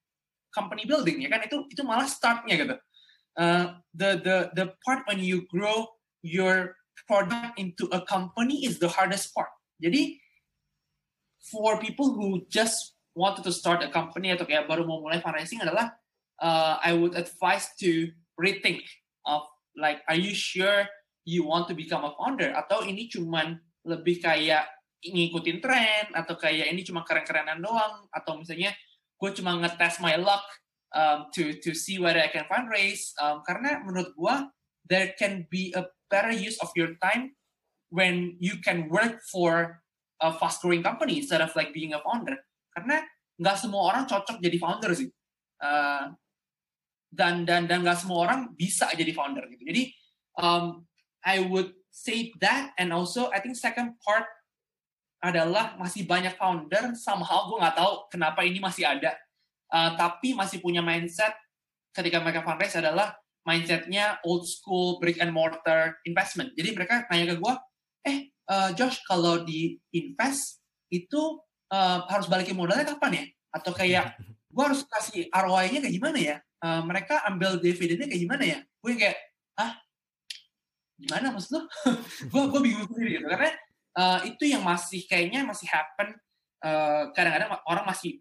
company building ya kan? Itu itu malah startnya gitu. Uh, the the the part when you grow your product into a company is the hardest part. Jadi for people who just wanted to start a company atau kayak baru mau mulai fundraising adalah uh, I would advise to rethink of like, are you sure you want to become a founder? Atau ini cuman lebih kayak ngikutin tren atau kayak ini cuma keren-kerenan doang? Atau misalnya gue cuma ngetes my luck um, to to see whether I can fundraise? Um, karena menurut gue there can be a better use of your time when you can work for a fast growing company instead of like being a founder. Karena nggak semua orang cocok jadi founder sih. Uh, dan dan dan nggak semua orang bisa jadi founder gitu. Jadi um, I would say that and also I think second part adalah masih banyak founder somehow gue nggak tahu kenapa ini masih ada uh, tapi masih punya mindset ketika mereka fundraise adalah mindsetnya old school brick and mortar investment. Jadi mereka nanya ke gue, eh uh, Josh kalau di invest itu uh, harus balikin modalnya kapan ya? Atau kayak gue harus kasih ROI-nya kayak gimana ya? Uh, mereka ambil dividennya kayak gimana ya? Gue kayak, ah, gimana maksud lo? gue gue bingung sendiri gitu karena uh, itu yang masih kayaknya masih happen. kadang kadang-kadang orang masih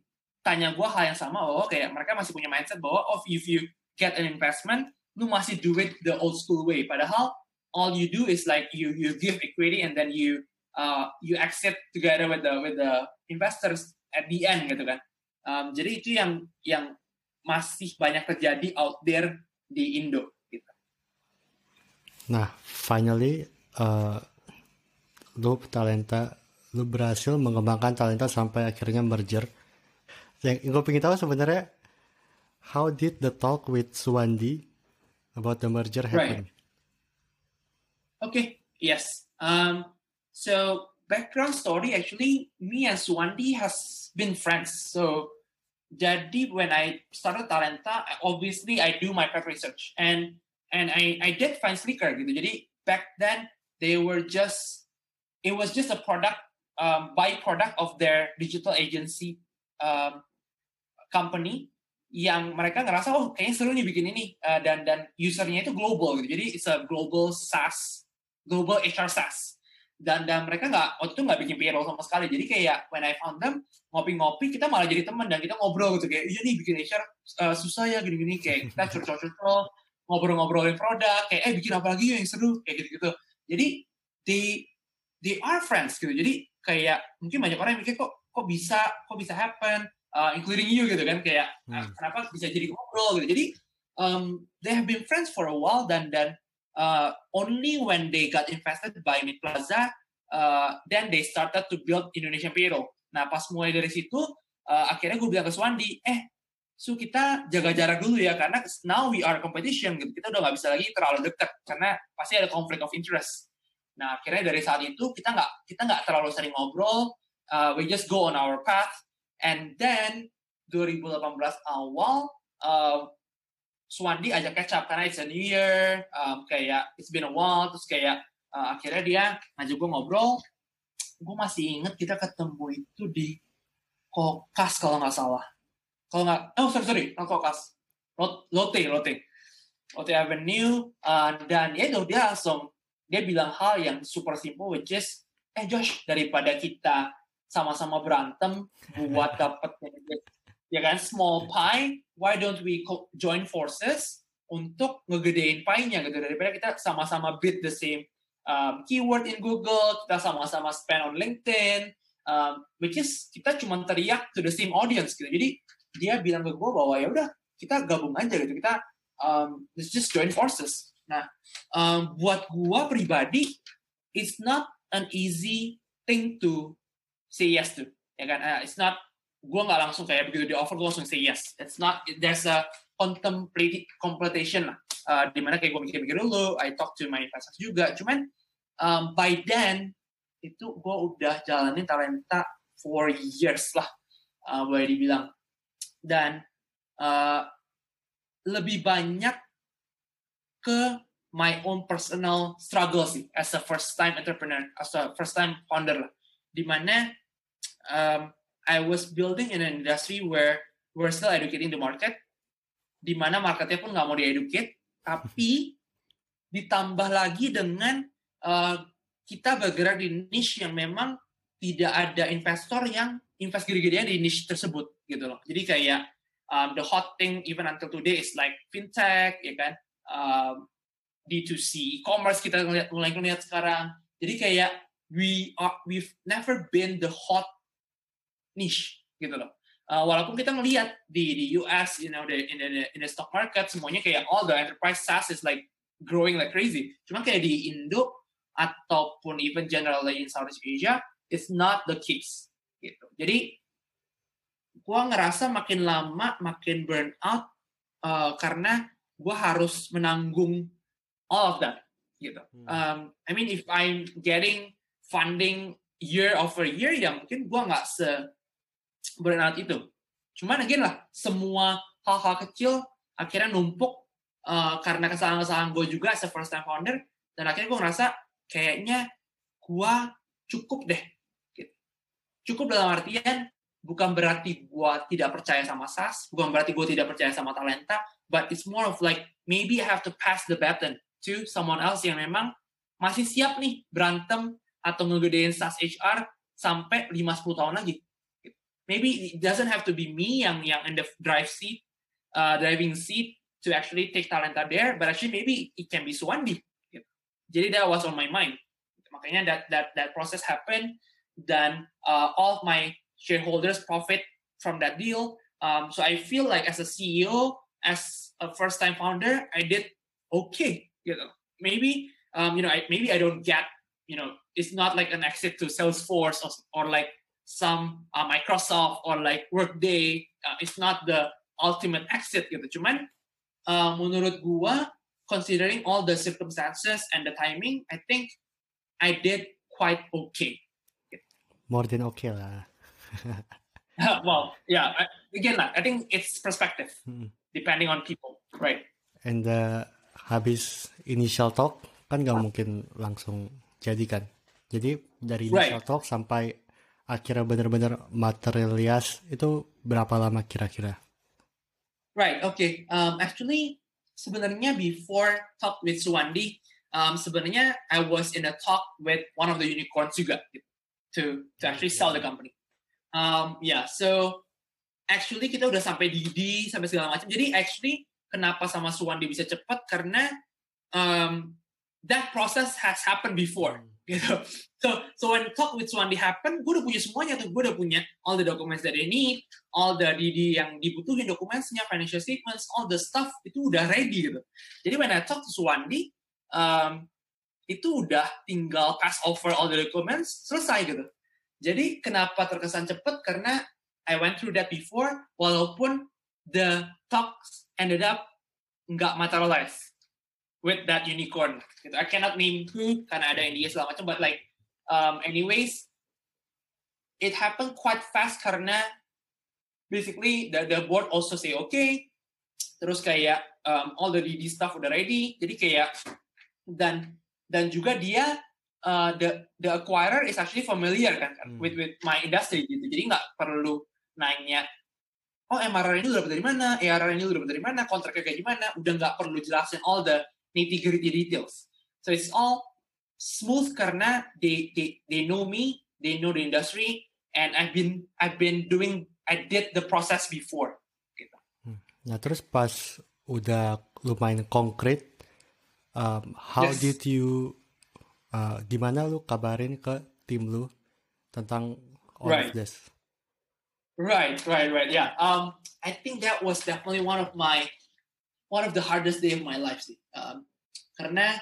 tanya gue hal yang sama bahwa kayak mereka masih punya mindset bahwa oh if you get an investment lu masih do it the old school way padahal all you do is like you you give equity and then you uh, you exit together with the with the investors at the end gitu kan um, jadi itu yang yang masih banyak terjadi out there di Indo gitu. Nah, finally uh, lu talenta lu berhasil mengembangkan talenta sampai akhirnya merger yang gue pengen tahu sebenarnya how did the talk with Suwandi about the merger happen? Right. Okay. Yes. Um. So background story actually, me and Suwandi has been friends. So jadi when I started Talenta, obviously I do my prep research. And and I I did find Slicker gitu. Jadi back then they were just it was just a product um, byproduct of their digital agency um, company yang mereka ngerasa oh kayaknya seru nih bikin ini. Uh, dan dan usernya itu global gitu. Jadi it's a global SaaS global HR SaaS dan dan mereka nggak waktu itu nggak bikin payroll sama sekali. Jadi kayak when I found them ngopi-ngopi kita malah jadi teman dan kita ngobrol gitu. Kayak iya nih bikin HR uh, susah ya gini-gini. Kayak kita curcol-curcol ngobrol-ngobrolin produk kayak eh bikin apa lagi yang seru? Kayak gitu-gitu. Jadi they they are friends gitu. Jadi kayak mungkin banyak orang yang mikir kok kok bisa kok bisa happen uh, including you? Gitu kan. Kayak hmm. Kenapa bisa jadi ngobrol? Gitu. Jadi um, they have been friends for a while dan dan uh, only when they got invested by Mid Plaza uh, then they started to build Indonesian payroll. Nah pas mulai dari situ uh, akhirnya gue bilang ke Swandi eh so kita jaga jarak dulu ya karena now we are competition gitu. Kita udah nggak bisa lagi terlalu dekat karena pasti ada conflict of interest. Nah akhirnya dari saat itu kita nggak kita nggak terlalu sering ngobrol uh, we just go on our path. And then 2018 awal uh, Swandi ajak catch up karena it's a new year, um, kayak it's been a while, terus kayak uh, akhirnya dia ngajak gue ngobrol. Gue masih inget kita ketemu itu di Kokas kalau nggak salah. Kalau nggak, oh sorry sorry, no Kokas, Lotte Lotte, Lotte Avenue, uh, dan ya itu dia langsung dia bilang hal yang super simple, which is, eh Josh daripada kita sama-sama berantem buat dapat ya kan? Small pie why don't we join forces untuk ngegedein pie-nya gitu. Daripada kita sama-sama bid the same um, keyword in Google kita sama-sama spend on LinkedIn um, which is kita cuma teriak to the same audience gitu. Jadi dia bilang ke gue bahwa ya udah kita gabung aja gitu. Kita um, let's just join forces. Nah um, buat gue pribadi it's not an easy thing to say yes to ya kan? Uh, it's not gue nggak langsung kayak begitu di offer gue langsung say yes. It's not there's a contemplated completion lah. Uh, di mana kayak gue mikir-mikir dulu I talk to my investors juga. Cuman um, by then itu gue udah jalanin talenta for years lah uh, boleh dibilang. Dan uh, lebih banyak ke my own personal struggle sih as a first time entrepreneur as a first time founder lah. Di mana um, I was building in an industry where we're still educating the market, di mana marketnya pun nggak mau dieducate, tapi ditambah lagi dengan uh, kita bergerak di niche yang memang tidak ada investor yang invest gede-gedean di niche tersebut gitu loh. Jadi kayak um, the hot thing even until today is like fintech, ya kan, um, D2C e-commerce kita mulai mulai lihat sekarang. Jadi kayak we are we've never been the hot niche gitu loh. Uh, walaupun kita melihat di di US, you know, the, in the in the stock market semuanya kayak all the enterprise SaaS is like growing like crazy. Cuma kayak di Indo ataupun even generally in Southeast Asia, it's not the case gitu. Jadi gua ngerasa makin lama makin burn out uh, karena gua harus menanggung all of that gitu. Um, I mean if I'm getting funding year over year ya mungkin gua nggak se burnout itu. Cuman again lah, semua hal-hal kecil akhirnya numpuk uh, karena kesalahan-kesalahan gue juga as a first time founder, dan akhirnya gue ngerasa kayaknya gue cukup deh. Cukup dalam artian bukan berarti gue tidak percaya sama SaaS, bukan berarti gue tidak percaya sama talenta, but it's more of like maybe I have to pass the baton to someone else yang memang masih siap nih berantem atau ngegedein SaaS HR sampai 5-10 tahun lagi. Maybe it doesn't have to be me yang yang in the drive seat, uh, driving seat to actually take Talenta there, but actually maybe it can be Suwandi. Gitu. Jadi that was on my mind. Makanya that that that process happened dan uh, all of my shareholders profit from that deal. Um, so I feel like as a CEO, as a first time founder, I did okay. You know, maybe um, you know, I, maybe I don't get you know, it's not like an exit to Salesforce or, or like some uh, Microsoft or like Workday. Uh, it's not the ultimate exit gitu. Cuman uh, menurut gua, considering all the circumstances and the timing, I think I did quite okay. More than okay lah. well, yeah. I, again lah, I think it's perspective, hmm. depending on people, right? And uh, habis initial talk kan nggak mungkin langsung jadi kan. Jadi dari initial right. talk sampai akhirnya benar-benar materialias itu berapa lama kira-kira? Right. Okay. Um, actually, sebenarnya before talk with Suwandi, um, sebenarnya I was in a talk with one of the unicorns juga gitu, to to actually sell the company. Um, yeah. So actually kita udah sampai di di sampai segala macam. Jadi actually kenapa sama Suwandi bisa cepat karena um, that process has happened before. Gitu. So so when talk with Suwandi happen, gue udah punya semuanya tuh, gue udah punya all the documents that they need, all the DD yang dibutuhin dokumennya, financial statements, all the stuff itu udah ready gitu. Jadi when I talk to Suwandi, um, itu udah tinggal pass over all the documents, selesai gitu. Jadi kenapa terkesan cepet? Karena I went through that before, walaupun the talks ended up nggak materialize with that unicorn. I cannot name who karena ada India segala macam, but like um, anyways, it happened quite fast karena basically the, the board also say okay, terus kayak um, all the DD stuff udah ready, jadi kayak dan dan juga dia uh, the the acquirer is actually familiar kan, hmm. with with my industry gitu, jadi nggak perlu nanya oh MRR ini udah dapat dari mana, ARR ini udah dapat dari mana, kontraknya kayak gimana, udah nggak perlu jelasin all the nitty gritty details. So it's all smooth karena they they they know me, they know the industry, and I've been I've been doing I did the process before. Gitu. Hmm. Nah terus pas udah lumayan konkret, um, how yes. did you uh, gimana lu kabarin ke tim lu tentang all right. of this? Right, right, right. Yeah. Um, I think that was definitely one of my one of the hardest day of my life sih. Um, karena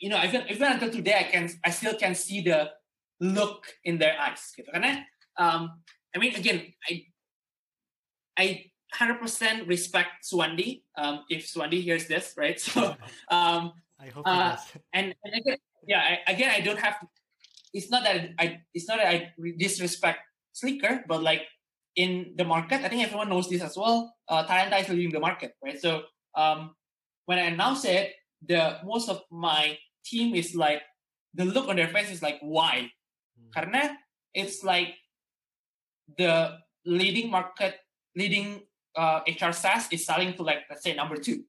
you know even even until today I can I still can see the look in their eyes gitu. Karena um, I mean again I I 100% respect Suwandi um, if Suwandi hears this right so um, I hope uh, and, and again yeah I, again I don't have to, it's not that I it's not that I disrespect Sleeker but like in the market, I think everyone knows this as well. Uh, Talenta is leading the market, right? So um, when I announce it, the most of my team is like the look on their face is like why? Mm. Karena it's like the leading market, leading uh, HR SaaS is selling to like let's say number two.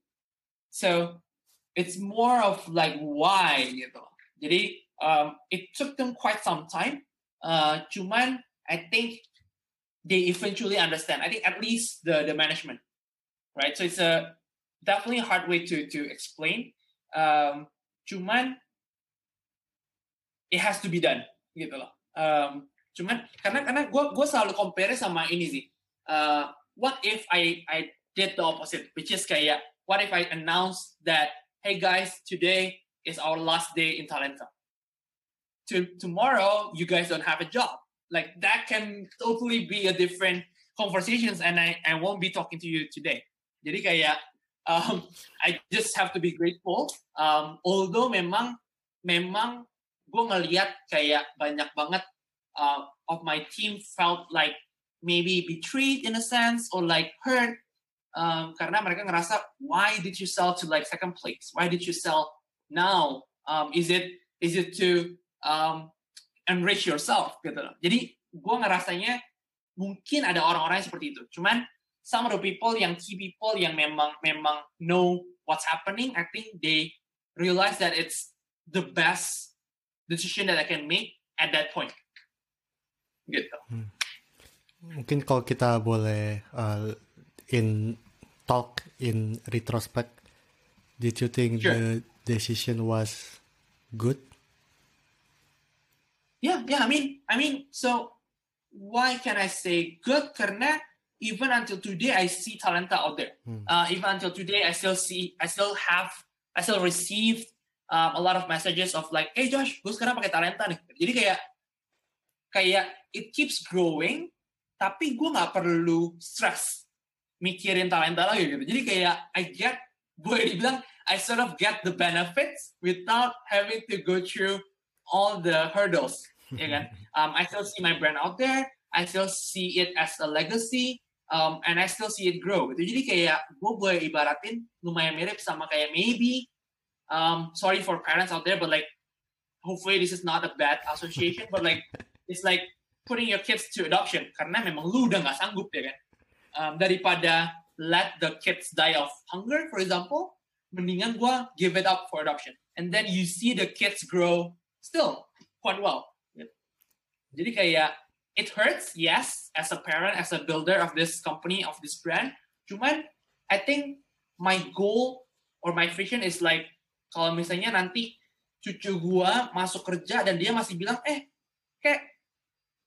So it's more of like why gitu. Jadi um, it took them quite some time. Uh, cuman I think they eventually understand. I think at least the the management, right? So it's a definitely a hard way to to explain. Um, cuman it has to be done gitu loh. Um, cuman karena karena gue gue selalu compare sama ini sih. Uh, what if I I did the opposite, which is kayak what if I announce that hey guys today is our last day in Talenta. To tomorrow you guys don't have a job like that can totally be a different conversations and I, I won't be talking to you today. Jadi kayak um, I just have to be grateful. Um, although memang memang gue ngeliat kayak banyak banget uh, of my team felt like maybe betrayed in a sense or like hurt um, karena mereka ngerasa why did you sell to like second place? Why did you sell now? Um, is it is it to um, enrich yourself gitu loh. Jadi gue ngerasanya mungkin ada orang-orang yang seperti itu. Cuman some of the people yang key people yang memang memang know what's happening, I think they realize that it's the best decision that I can make at that point. Gitu. Hmm. mungkin kalau kita boleh uh, in talk in retrospect, did you think sure. the decision was good? Yeah. I mean, I mean, so why can I say good? Karena even until today, I see talenta out there. Hmm. Uh, even until today, I still see, I still have, I still receive um, a lot of messages of like, hey Josh, gue sekarang pakai talenta nih. Jadi kayak, kayak it keeps growing tapi gue nggak perlu stress mikirin talenta lagi gitu jadi kayak I get boleh dibilang I sort of get the benefits without having to go through all the hurdles ya kan? Um, I still see my brand out there. I still see it as a legacy. Um, and I still see it grow gitu. Jadi kayak gue boleh ibaratin lumayan mirip sama kayak maybe um, sorry for parents out there but like hopefully this is not a bad association but like it's like putting your kids to adoption. Karena memang lu udah nggak sanggup ya kan? Um, daripada let the kids die of hunger for example mendingan gue give it up for adoption. And then you see the kids grow still quite well. Jadi kayak it hurts yes as a parent as a builder of this company of this brand. Cuman I think my goal or my vision is like kalau misalnya nanti cucu gua masuk kerja dan dia masih bilang eh kayak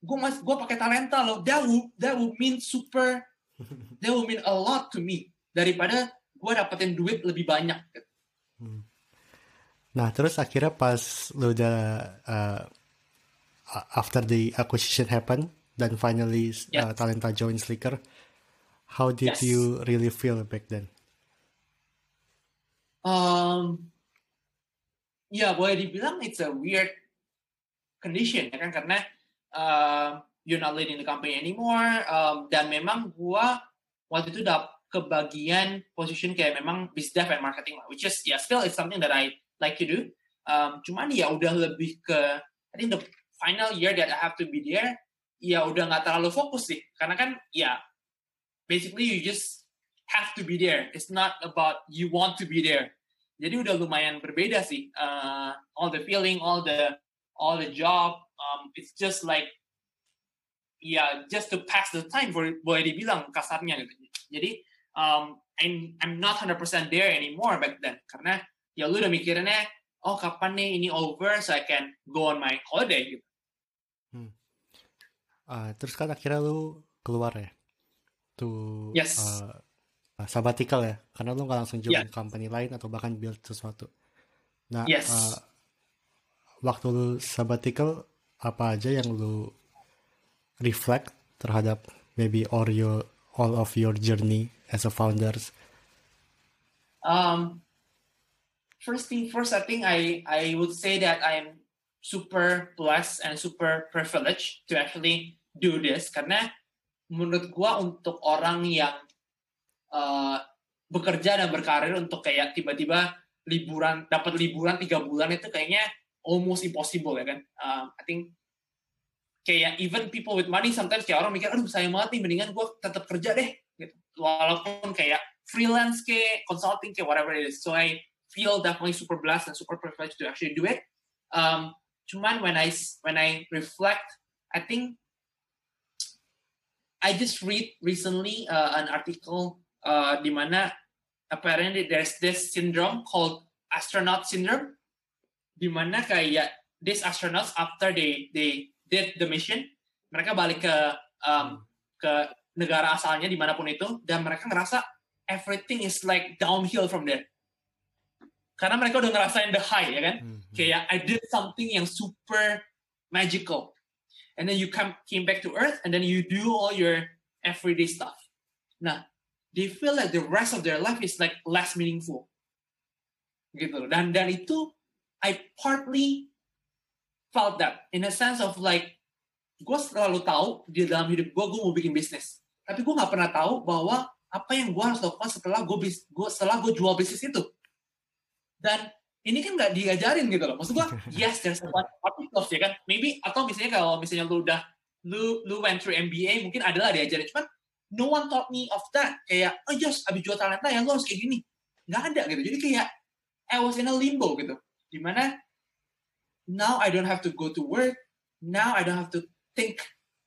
gue mas gue pakai talenta loh that would that would mean super that would mean a lot to me. Daripada gue dapetin duit lebih banyak. Hmm. nah terus akhirnya pas lu udah uh, after the acquisition happen dan finally uh, yes. uh, talenta join Slicker how did yes. you really feel back then um ya boleh dibilang it's a weird condition ya kan karena uh, you're not leading the company anymore um, dan memang gua waktu itu udah kebagian position kayak memang biz dev and marketing lah which is yeah still it's something that I like to do um, cuman ya udah lebih ke I think the final year that I have to be there ya udah nggak terlalu fokus sih karena kan ya basically you just have to be there it's not about you want to be there jadi udah lumayan berbeda sih uh, all the feeling all the all the job um, it's just like ya just to pass the time boleh dibilang kasarnya gitu. Jadi um, I'm I'm not 100% there anymore back then karena ya lu udah mikirinnya oh kapan nih ini over so I can go on my holiday gitu. Uh, terus kan akhirnya lu keluar ya tuh yes. uh, sabbatical ya karena lu nggak langsung join yeah. company lain atau bahkan build sesuatu. Nah, yes. uh, waktu lu sabbatical apa aja yang lu reflect terhadap maybe all your all of your journey as a founders? Um, first thing first, I think I I would say that I am super blessed and super privileged to actually do this karena menurut gua untuk orang yang uh, bekerja dan berkarir untuk kayak tiba-tiba liburan dapat liburan tiga bulan itu kayaknya almost impossible ya kan. Um, I think kayak even people with money sometimes kayak orang mikir aduh sayang banget nih mendingan gue tetap kerja deh gitu. Walaupun kayak freelance kayak consulting kayak whatever it is. So I feel definitely super blessed and super privileged to actually do it. Um, cuman when I when I reflect, I think I just read recently uh, an article uh, di mana apparently there's this syndrome called astronaut syndrome di mana kayak these astronauts after they they did the mission mereka balik ke um, ke negara asalnya di mana pun itu dan mereka ngerasa everything is like downhill from there. Karena mereka udah ngerasain the high ya kan? Mm-hmm. kayak I did something yang super magical and then you come came back to earth and then you do all your everyday stuff. Nah they feel like the rest of their life is like less meaningful. Gitu dan dan itu I partly felt that. In a sense of like gue selalu tahu di dalam hidup gue gue mau bikin bisnis. Tapi gue nggak pernah tahu bahwa apa yang gue harus lakukan setelah gue bis gue setelah gue jual bisnis itu. Dan ini kan nggak diajarin gitu loh. Maksud gue yes there's a lot of ya kan. Maybe atau misalnya kalau misalnya lu udah lu lu went through MBA mungkin adalah diajarin. Cuman no one taught me of that. Kayak oh just abis jual talenta ya lu harus kayak gini. Nggak ada gitu. Jadi kayak I was in a limbo gitu. Di mana now I don't have to go to work, now I don't have to think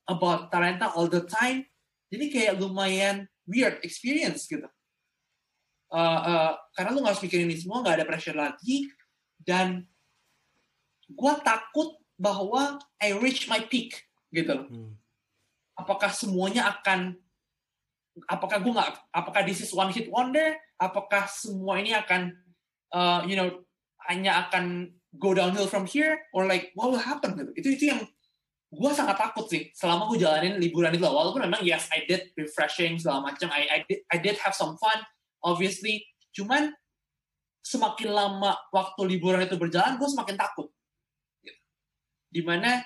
about talenta all the time. Jadi kayak lumayan weird experience gitu. Uh, uh, karena lu nggak harus mikirin ini semua, nggak ada pressure lagi, dan gue takut bahwa I reach my peak gitu loh. Hmm. Apakah semuanya akan, apakah gue nggak, apakah this is one hit wonder? Apakah semua ini akan, uh, you know, hanya akan go downhill from here, or like what will happen gitu? Itu itu yang gue sangat takut sih selama gue jalanin liburan itu walaupun memang yes I did refreshing segala macam I, I did I did have some fun obviously cuman semakin lama waktu liburan itu berjalan gue semakin takut gitu. di mana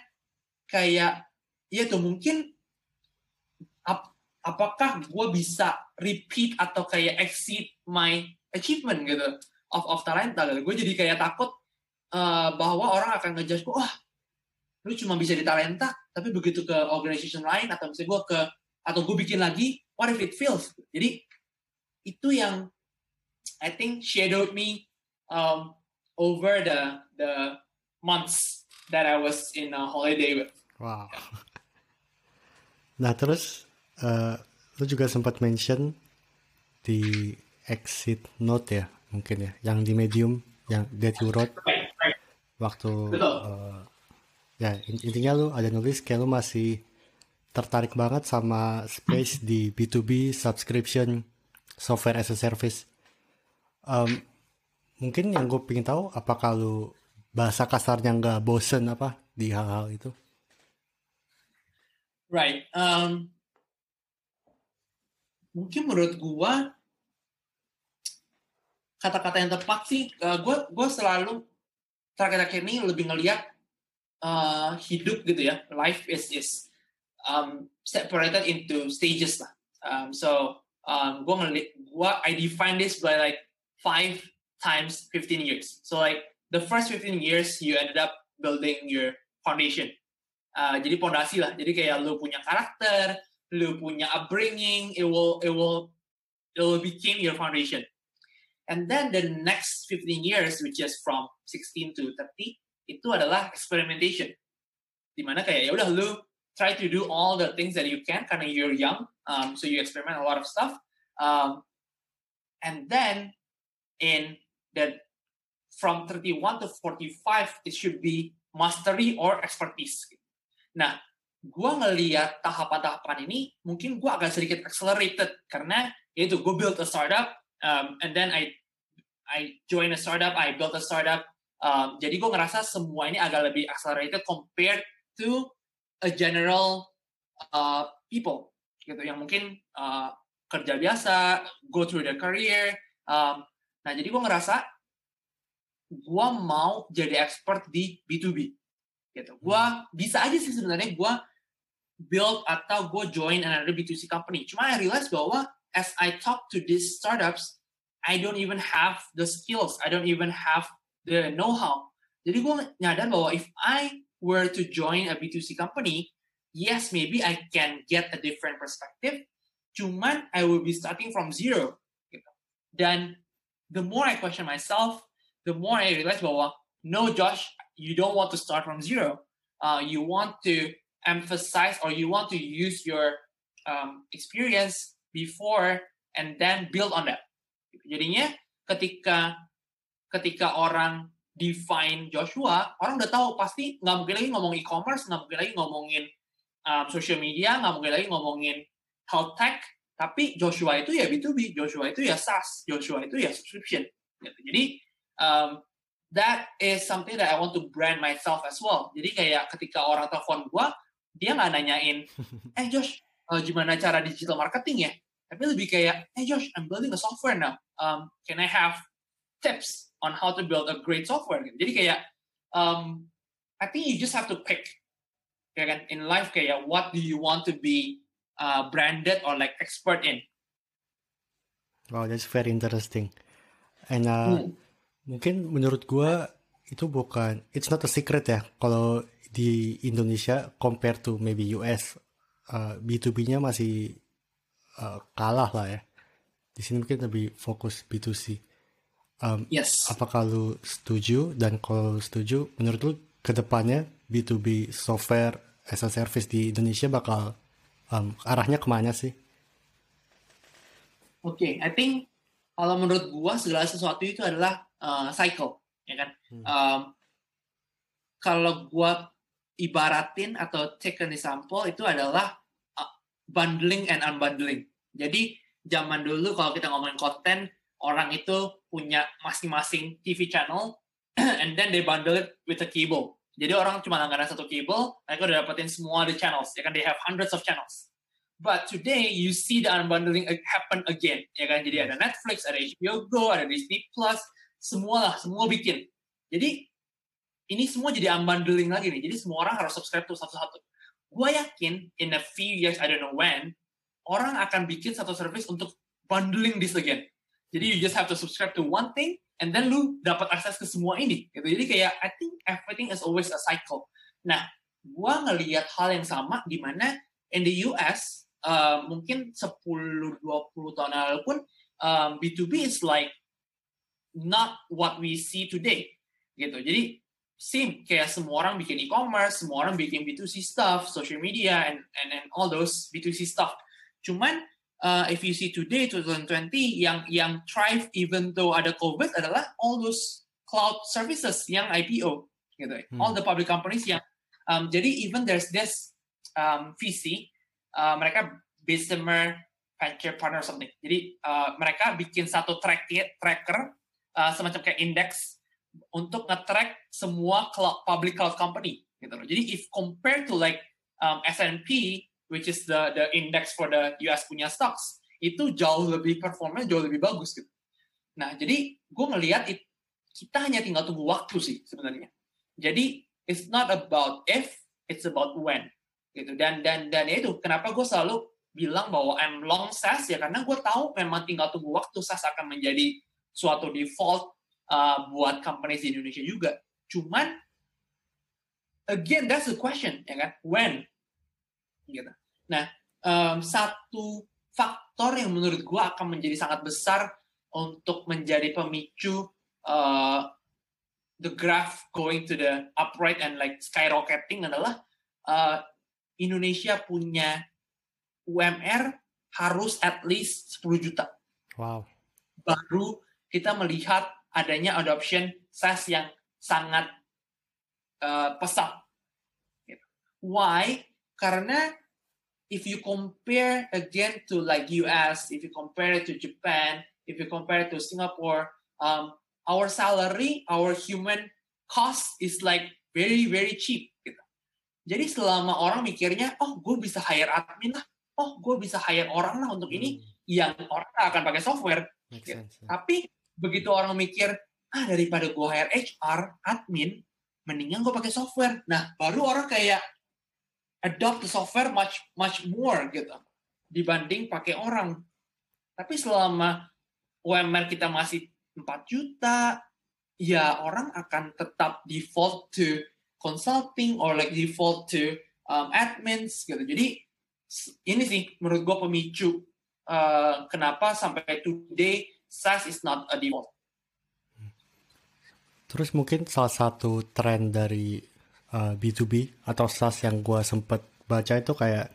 kayak ya tuh mungkin ap, apakah gue bisa repeat atau kayak exceed my achievement gitu of of talenta gitu. gue jadi kayak takut uh, bahwa orang akan ngejudge gue wah lu cuma bisa di talenta tapi begitu ke organization lain atau misalnya gue ke atau gue bikin lagi what if it fails jadi itu yang I think shadowed me um, over the the months that I was in a holiday with. Wow. Nah terus uh, lu juga sempat mention di exit note ya mungkin ya yang di medium yang that you wrote right, right. waktu uh, ya intinya lu ada nulis kayak lu masih tertarik banget sama space di B2B subscription software as a service. Um, mungkin yang gue pengen tahu apakah lu bahasa kasarnya nggak bosen apa di hal-hal itu? Right. Um, mungkin menurut gue kata-kata yang tepat sih, uh, gue gue selalu terakhir-akhir ini lebih ngeliat uh, hidup gitu ya life is is um, separated into stages lah um, so um, gue ngeliat gue I define this by like five times 15 years. So like the first 15 years you ended up building your foundation. Uh, jadi pondasi lah. Jadi kayak lu punya karakter lu punya upbringing it will it will it will become your foundation. And then the next 15 years which is from 16 to 30 itu adalah experimentation. Di mana kayak ya udah lu try to do all the things that you can karena you're young, um, so you experiment a lot of stuff. Um, and then in the from 31 to 45 it should be mastery or expertise. Nah, gue ngeliat tahapan-tahapan ini mungkin gue agak sedikit accelerated karena itu gue build a startup um, and then I I join a startup, I built a startup, Um, jadi gue ngerasa semua ini agak lebih accelerated compared to a general uh, people gitu yang mungkin uh, kerja biasa, go through their career. Um, nah jadi gue ngerasa gue mau jadi expert di B2B gitu. Gue bisa aja sih sebenarnya gue build atau gue join another B2C company. Cuma I realize bahwa as I talk to these startups, I don't even have the skills. I don't even have the know-how. Jadi gue nyadar bahwa if I were to join a B2C company, yes, maybe I can get a different perspective. Cuman I will be starting from zero. Gitu. Dan the more I question myself, the more I realize bahwa no, Josh, you don't want to start from zero. Uh, you want to emphasize or you want to use your um, experience before and then build on that. Jadinya ketika ketika orang define Joshua, orang udah tahu pasti nggak mungkin lagi ngomong e-commerce, nggak mungkin lagi ngomongin um, social media, nggak mungkin lagi ngomongin health tech, tapi Joshua itu ya B2B, Joshua itu ya SaaS, Joshua itu ya subscription. Gitu. Jadi um, that is something that I want to brand myself as well. Jadi kayak ketika orang telepon gua, dia nggak nanyain, eh Josh, uh, gimana cara digital marketing ya? Tapi lebih kayak, hey Josh, I'm building a software now. Um, can I have tips on how to build a great software. Jadi kayak um, I think you just have to pick kayak kan in life kayak what do you want to be uh, branded or like expert in. Wow, that's very interesting. And uh, hmm. mungkin menurut gue itu bukan it's not a secret ya kalau di Indonesia compare to maybe US uh, B2B-nya masih uh, kalah lah ya. Di sini mungkin lebih fokus B2C. Um, yes. Apakah lu setuju dan kalau setuju, menurut lu ke depannya B2B software as a service di Indonesia bakal um, arahnya ke mana sih? Oke, okay, I think kalau menurut gua segala sesuatu itu adalah uh, cycle, ya kan? Hmm. Um, kalau gua ibaratin atau take an example itu adalah uh, bundling and unbundling. Jadi zaman dulu kalau kita ngomongin konten, orang itu punya masing-masing TV channel, and then they bundle it with a cable. Jadi orang cuma langganan satu cable, mereka udah dapetin semua the channels. Ya kan, they have hundreds of channels. But today you see the unbundling happen again, ya kan? Jadi ada Netflix, ada HBO Go, ada Disney Plus, semua lah, semua bikin. Jadi ini semua jadi unbundling lagi nih. Jadi semua orang harus subscribe tuh satu-satu. Gue yakin in a few years, I don't know when, orang akan bikin satu service untuk bundling this again. Jadi you just have to subscribe to one thing, and then lu dapat akses ke semua ini. Gitu. Jadi kayak I think everything is always a cycle. Nah, gue ngelihat hal yang sama di mana in the US uh, mungkin 10-20 tahun lalu pun um, B2B is like not what we see today gitu. Jadi same kayak semua orang bikin e-commerce, semua orang bikin B2C stuff, social media and and and all those B2C stuff. Cuman uh, if you see today 2020 yang yang thrive even though ada COVID adalah all those cloud services yang IPO gitu. Hmm. All the public companies yang um, jadi even there's this um, VC uh, mereka Bessemer Venture Partner something. Jadi uh, mereka bikin satu track tracker uh, semacam kayak index untuk nge-track semua cloud, public cloud company gitu loh. Jadi if compared to like um, S&P which is the the index for the US punya stocks itu jauh lebih performanya jauh lebih bagus gitu. Nah, jadi gue ngelihat kita hanya tinggal tunggu waktu sih sebenarnya. Jadi it's not about if, it's about when gitu dan dan dan ya itu kenapa gue selalu bilang bahwa I'm long SaaS ya karena gue tahu memang tinggal tunggu waktu SaaS akan menjadi suatu default uh, buat companies di Indonesia juga. Cuman again that's the question ya kan when gitu. Nah um, satu faktor yang menurut gue akan menjadi sangat besar untuk menjadi pemicu uh, the graph going to the upright and like skyrocketing adalah uh, Indonesia punya UMR harus at least 10 juta. Wow. Baru kita melihat adanya adoption SaaS yang sangat uh, pesat. Why? Karena if you compare again to like US, if you compare it to Japan, if you compare it to Singapore, um, our salary, our human cost is like very very cheap. Gitu. Jadi selama orang mikirnya, oh gue bisa hire admin lah, oh gue bisa hire orang lah untuk ini, hmm. yang orang akan pakai software. Ya. Tapi begitu orang mikir, ah daripada gue hire HR, admin, mendingan gue pakai software. Nah baru orang kayak adopt the software much much more gitu dibanding pakai orang. Tapi selama UMR kita masih 4 juta, ya orang akan tetap default to consulting or like default to um, admins gitu. Jadi ini sih menurut gue pemicu uh, kenapa sampai today SaaS is not a default. Terus mungkin salah satu tren dari uh, B2B atau SaaS yang gue sempet baca itu kayak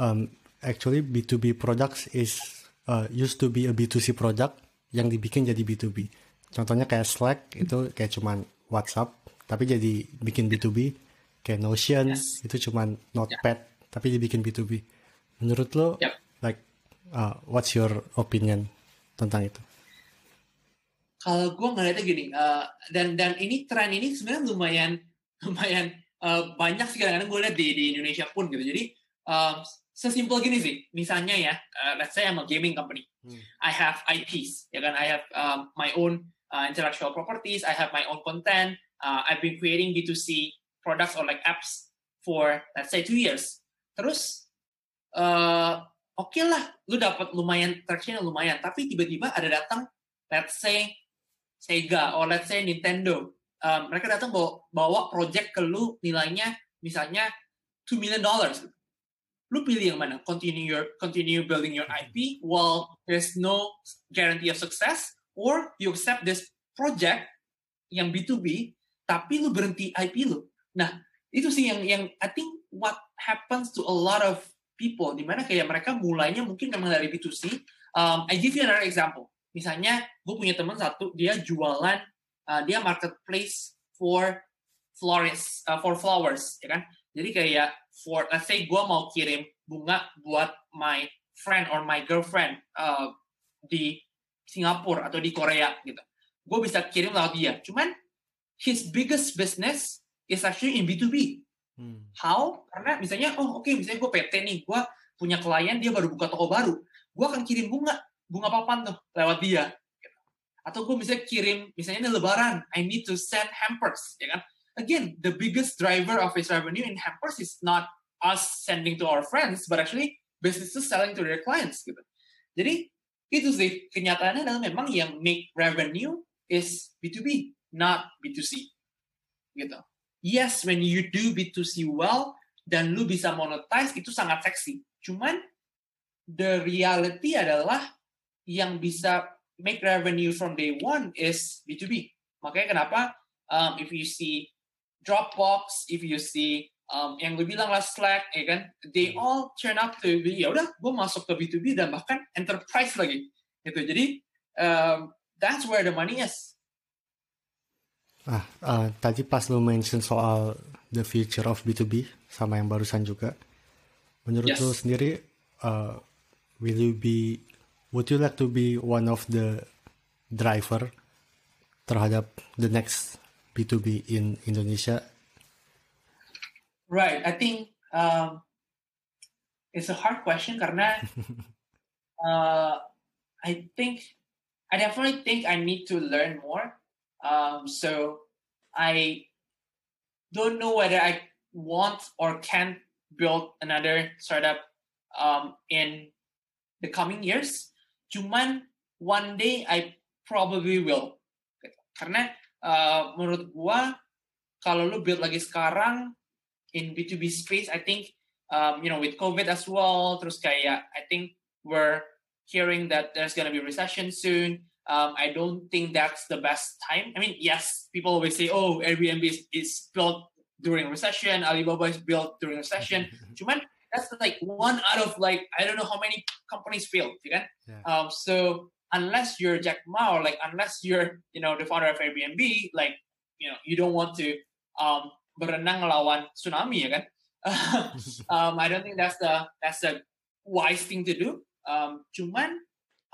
um, actually B2B products is uh, used to be a B2C product yang dibikin jadi B2B. Contohnya kayak Slack itu kayak cuman WhatsApp tapi jadi bikin B2B kayak Notion yes. itu cuman notepad yeah. tapi dibikin B2B menurut lo yep. like uh, what's your opinion tentang itu kalau gue ngeliatnya gini uh, dan dan ini tren ini sebenarnya lumayan lumayan uh, banyak sih kadang-kadang gue lihat di, di Indonesia pun gitu. Jadi uh, sesimpel gini sih. Misalnya ya uh, let's say I'm a gaming company. Hmm. I have IPs ya kan? I have um, my own uh, intellectual properties. I have my own content. Uh, I've been creating B2C products or like apps for let's say two years. Terus uh, oke okay lah, lu dapat lumayan traction lumayan, tapi tiba-tiba ada datang let's say Sega or let's say Nintendo. Um, mereka datang bawa, bawa project ke lu nilainya misalnya 2 million dollars. Lu pilih yang mana? Continue your continue building your IP while there's no guarantee of success or you accept this project yang B2B tapi lu berhenti IP lu. Nah, itu sih yang yang I think what happens to a lot of people di mana kayak mereka mulainya mungkin memang dari B2C. Um, I give you another example. Misalnya gue punya teman satu dia jualan uh, dia marketplace for florist uh, for flowers ya kan. Jadi kayak for let's say gue mau kirim bunga buat my friend or my girlfriend uh, di Singapura atau di Korea gitu. Gue bisa kirim lewat dia. Cuman his biggest business is actually in B2B. Hmm. How? Karena misalnya, oh oke, okay, misalnya gue PT nih, gue punya klien, dia baru buka toko baru. Gue akan kirim bunga, bunga papan tuh, lewat dia. Atau gue misalnya kirim, misalnya ini lebaran, I need to send hampers, ya kan? Again, the biggest driver of his revenue in hampers is not us sending to our friends, but actually businesses selling to their clients, gitu. Jadi, itu sih, kenyataannya adalah memang yang make revenue is B2B, not B2C. Gitu yes when you do B2C well dan lu bisa monetize itu sangat seksi. Cuman the reality adalah yang bisa make revenue from day one is B2B. Makanya kenapa um, if you see Dropbox, if you see um, yang gue bilang lah Slack, ya kan, they all turn up to be ya udah, gue masuk ke B2B dan bahkan enterprise lagi, gitu. Jadi um, that's where the money is. Ah, uh, tadi pas lu mention soal the future of B2B sama yang barusan juga. Menurut yes. lu sendiri, uh, will you be, would you like to be one of the driver terhadap the next B2B in Indonesia? Right, I think um, it's a hard question karena uh, I think I definitely think I need to learn more. Um, so I don't know whether I want or can build another startup um, in the coming years. Cuman one day I probably will. Karena uh, menurut gua kalau lu build lagi sekarang in B2B space, I think um, you know with COVID as well, terus kayak I think we're hearing that there's gonna be recession soon. Um, I don't think that's the best time. I mean, yes, people always say, "Oh, Airbnb is, is built during recession. Alibaba is built during recession." Cuman that's like one out of like I don't know how many companies failed. Yeah. Um, so unless you're Jack Ma or like unless you're you know the founder of Airbnb, like you know you don't want to um, berenang lawan tsunami, ya kan? um, I don't think that's the that's the wise thing to do. Um, cuman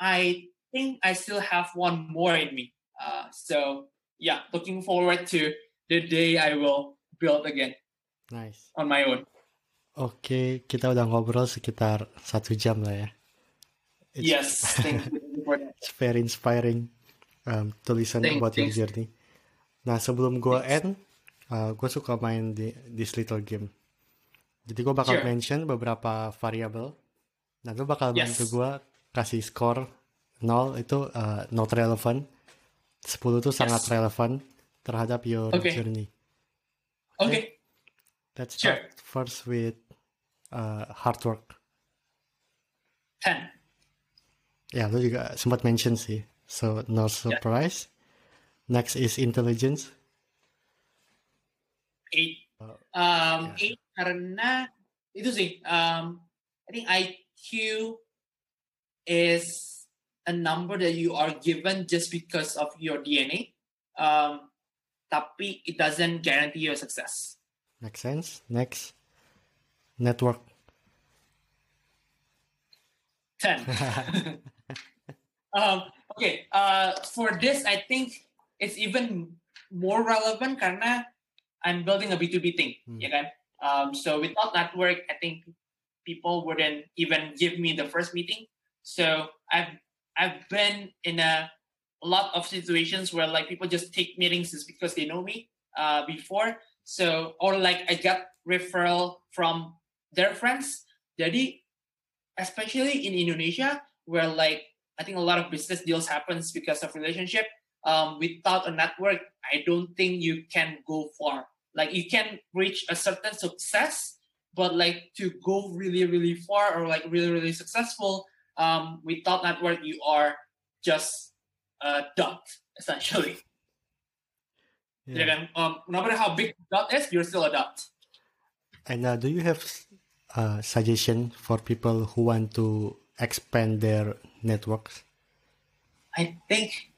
I think I still have one more in me. Uh, so yeah, looking forward to the day I will build again. Nice. On my own. Oke, kita udah ngobrol sekitar satu jam lah ya. It's, yes, thank you for that. It's very inspiring um, to listen thanks, about thanks. your journey. Nah, sebelum gue end, uh, gue suka main di this little game. Jadi gue bakal sure. mention beberapa variabel. Nah, lu bakal yes. bantu gue kasih score 0 itu uh, not relevant. 10 itu yes. sangat relevan terhadap your okay. journey. Oke. Okay. okay. Let's start sure. first with uh, hard work. 10. Ya, lu juga sempat mention sih. So, no surprise. Yeah. Next is intelligence. 8. Uh, um, yeah. 8 karena itu sih. Um, I think IQ is a number that you are given just because of your DNA. Um, tapi it doesn't guarantee your success. Makes sense. Next, network. 10. um, okay, uh, for this, I think it's even more relevant karena I'm building a B2B thing, hmm. ya kan? Um, so without network, I think people wouldn't even give me the first meeting. So I've I've been in a, a lot of situations where like people just take meetings just because they know me uh, before. So or like I got referral from their friends. Jadi, especially in Indonesia, where like I think a lot of business deals happens because of relationship. Um, without a network, I don't think you can go far. Like you can reach a certain success, but like to go really, really far or like really, really successful, um, without network, you are just a dot essentially. Yeah. Um, no matter how big dot is, you're still a dot. And uh, do you have uh, suggestion for people who want to expand their networks? I think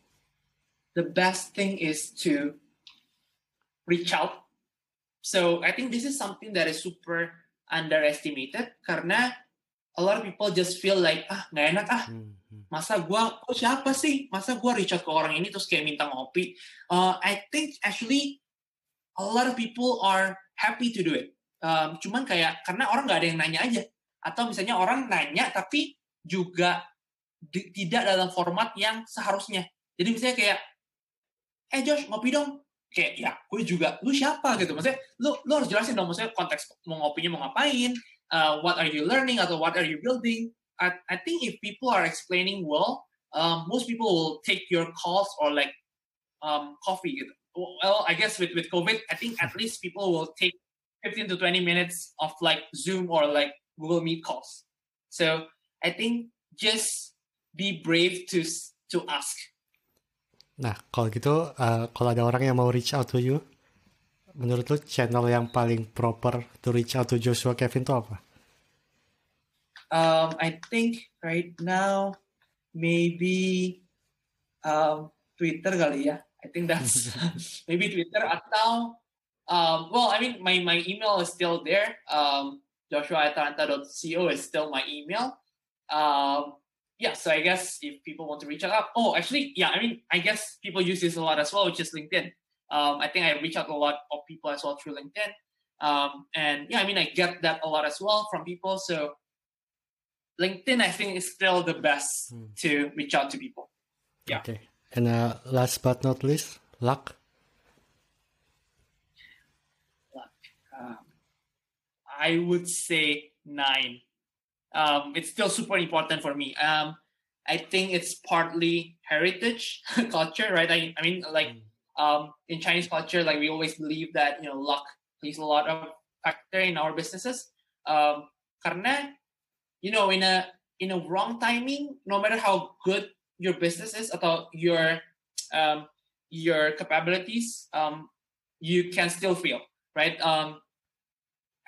the best thing is to reach out. So I think this is something that is super underestimated karena a lot of people just feel like ah nggak enak ah. Hmm, masa gue oh siapa sih? Masa gue reach out ke orang ini terus kayak minta ngopi? Uh, I think actually a lot of people are happy to do it um, cuman kayak karena orang nggak ada yang nanya aja. Atau misalnya orang nanya tapi juga di, tidak dalam format yang seharusnya. Jadi misalnya kayak eh Josh ngopi dong. Kayak ya gue juga lu siapa? Gitu. Maksudnya lu lu harus jelasin dong maksudnya konteks mau ngopinya mau ngapain uh, what are you learning atau what are you building? I, I think if people are explaining well um, most people will take your calls or like um, coffee gitu. Well I guess with with COVID I think at least people will take 15 to 20 minutes of like Zoom or like Google Meet calls so I think just be brave to to ask Nah, kalau gitu, uh, kalau ada orang yang mau reach out to you, menurut lu channel yang paling proper to reach out to Joshua Kevin itu apa? Um, I think right now maybe um, Twitter kali ya. I think that's maybe Twitter atau um, well, I mean my my email is still there. Um, joshua@atlanta.co is still my email. Um, yeah, so I guess if people want to reach out, oh, actually, yeah, I mean, I guess people use this a lot as well, which is LinkedIn. Um, I think I reach out to a lot of people as well through LinkedIn. Um, and yeah, I mean, I get that a lot as well from people. So LinkedIn, I think, is still the best hmm. to reach out to people. Yeah. Okay. And uh, last but not least. Luck. Um, I would say nine um, it's still super important for me. Um, I think it's partly heritage culture, right? I, I mean, like mm. um, in Chinese culture, like we always believe that you know luck plays a lot of factor in our businesses. Um, karena you know in a in a wrong timing, no matter how good your business is or your um, your capabilities, um, you can still fail, right? Um,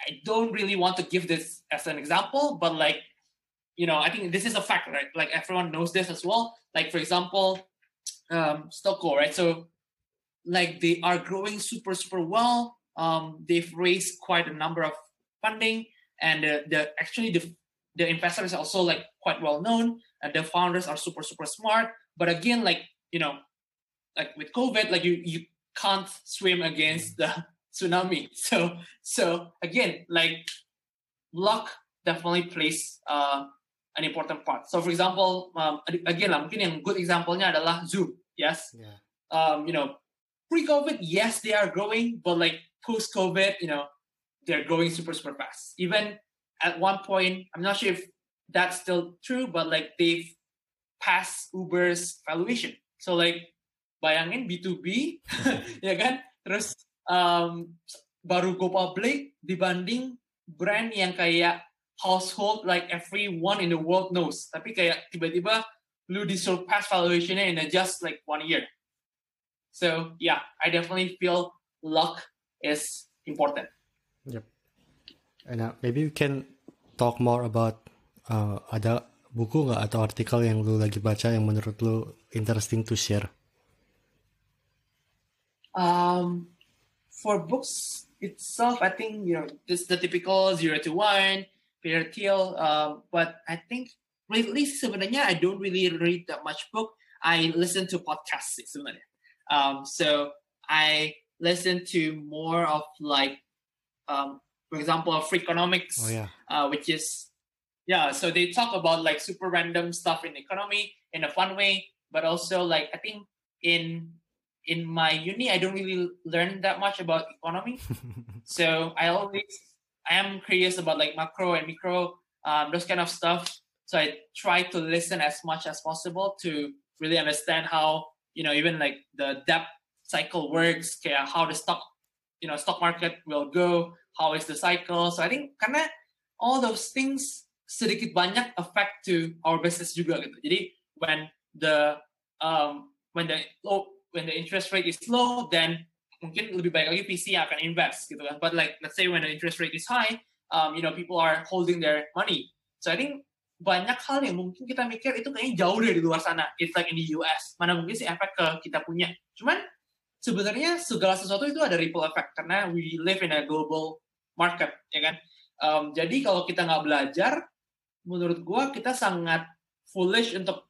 I don't really want to give this as an example, but like, you know, I think this is a fact, right? Like everyone knows this as well. Like for example, um, Stocko, right? So like they are growing super super well. Um, they've raised quite a number of funding, and uh, the actually the the investors are also like quite well known, and the founders are super super smart. But again, like you know, like with COVID, like you you can't swim against the tsunami. So so again, like luck definitely plays uh, an important part. So for example, um, again lah, mungkin yang good example-nya adalah Zoom. Yes. Yeah. Um, you know, pre-COVID, yes, they are growing, but like post-COVID, you know, they're growing super super fast. Even at one point, I'm not sure if that's still true, but like they've passed Uber's valuation. So like bayangin B2B, ya kan? Terus um, baru go public dibanding brand yang kayak household like everyone in the world knows. Tapi kayak tiba-tiba lu disurpass valuationnya in just like one year. So yeah, I definitely feel luck is important. Yep. And uh, maybe you can talk more about uh, ada buku nggak atau artikel yang lu lagi baca yang menurut lu interesting to share? Um, for books itself, I think you know just the typical zero to one, Peter Thiel. Um, but I think lately sebenarnya I don't really read that much book. I listen to podcasts sebenarnya. Um, so I listen to more of like, um, for example, Freakonomics, oh, yeah. uh, which is yeah. So they talk about like super random stuff in economy in a fun way, but also like I think in in my uni, I don't really learn that much about economy. so I always, I am curious about like macro and micro, um, those kind of stuff. So I try to listen as much as possible to really understand how, you know, even like the debt cycle works, okay, how the stock, you know, stock market will go, how is the cycle. So I think karena all those things sedikit banyak affect to our business juga gitu. Jadi when the um, when the oh, when the interest rate is low, then mungkin lebih baik lagi VC yang akan invest gitu kan. But like let's say when the interest rate is high, um, you know people are holding their money. So I think banyak hal yang mungkin kita mikir itu kayaknya jauh dari luar sana. It's like in the US. Mana mungkin sih efek ke kita punya. Cuman sebenarnya segala sesuatu itu ada ripple effect karena we live in a global market, ya kan? Um, jadi kalau kita nggak belajar, menurut gua kita sangat foolish untuk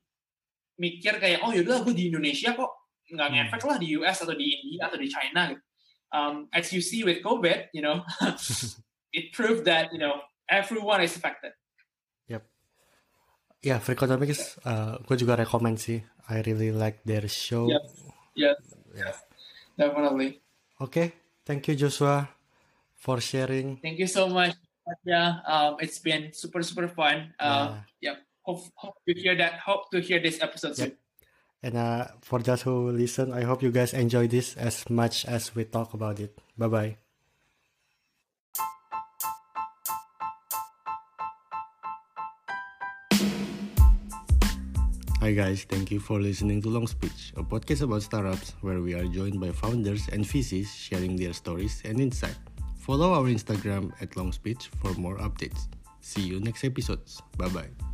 mikir kayak oh yaudah gue di Indonesia kok nggak hmm. ngefek lah di US atau di India atau di China gitu. Um, as you see with COVID, you know, it proved that you know everyone is affected. Ya, yeah, Freakonomics, uh, gue juga rekomend sih. I really like their show. Yes, yes, yes, definitely. Oke, okay. thank you Joshua for sharing. Thank you so much. Yeah, um, it's been super super fun. Uh, yeah. Yep. Hope, hope to hear that. Hope to hear this episode yep. soon. And uh, for those who listen, I hope you guys enjoy this as much as we talk about it. Bye bye. Hi guys, thank you for listening to Long Speech, a podcast about startups where we are joined by founders and VCs sharing their stories and insight. Follow our Instagram at Long Speech for more updates. See you next episodes. Bye bye.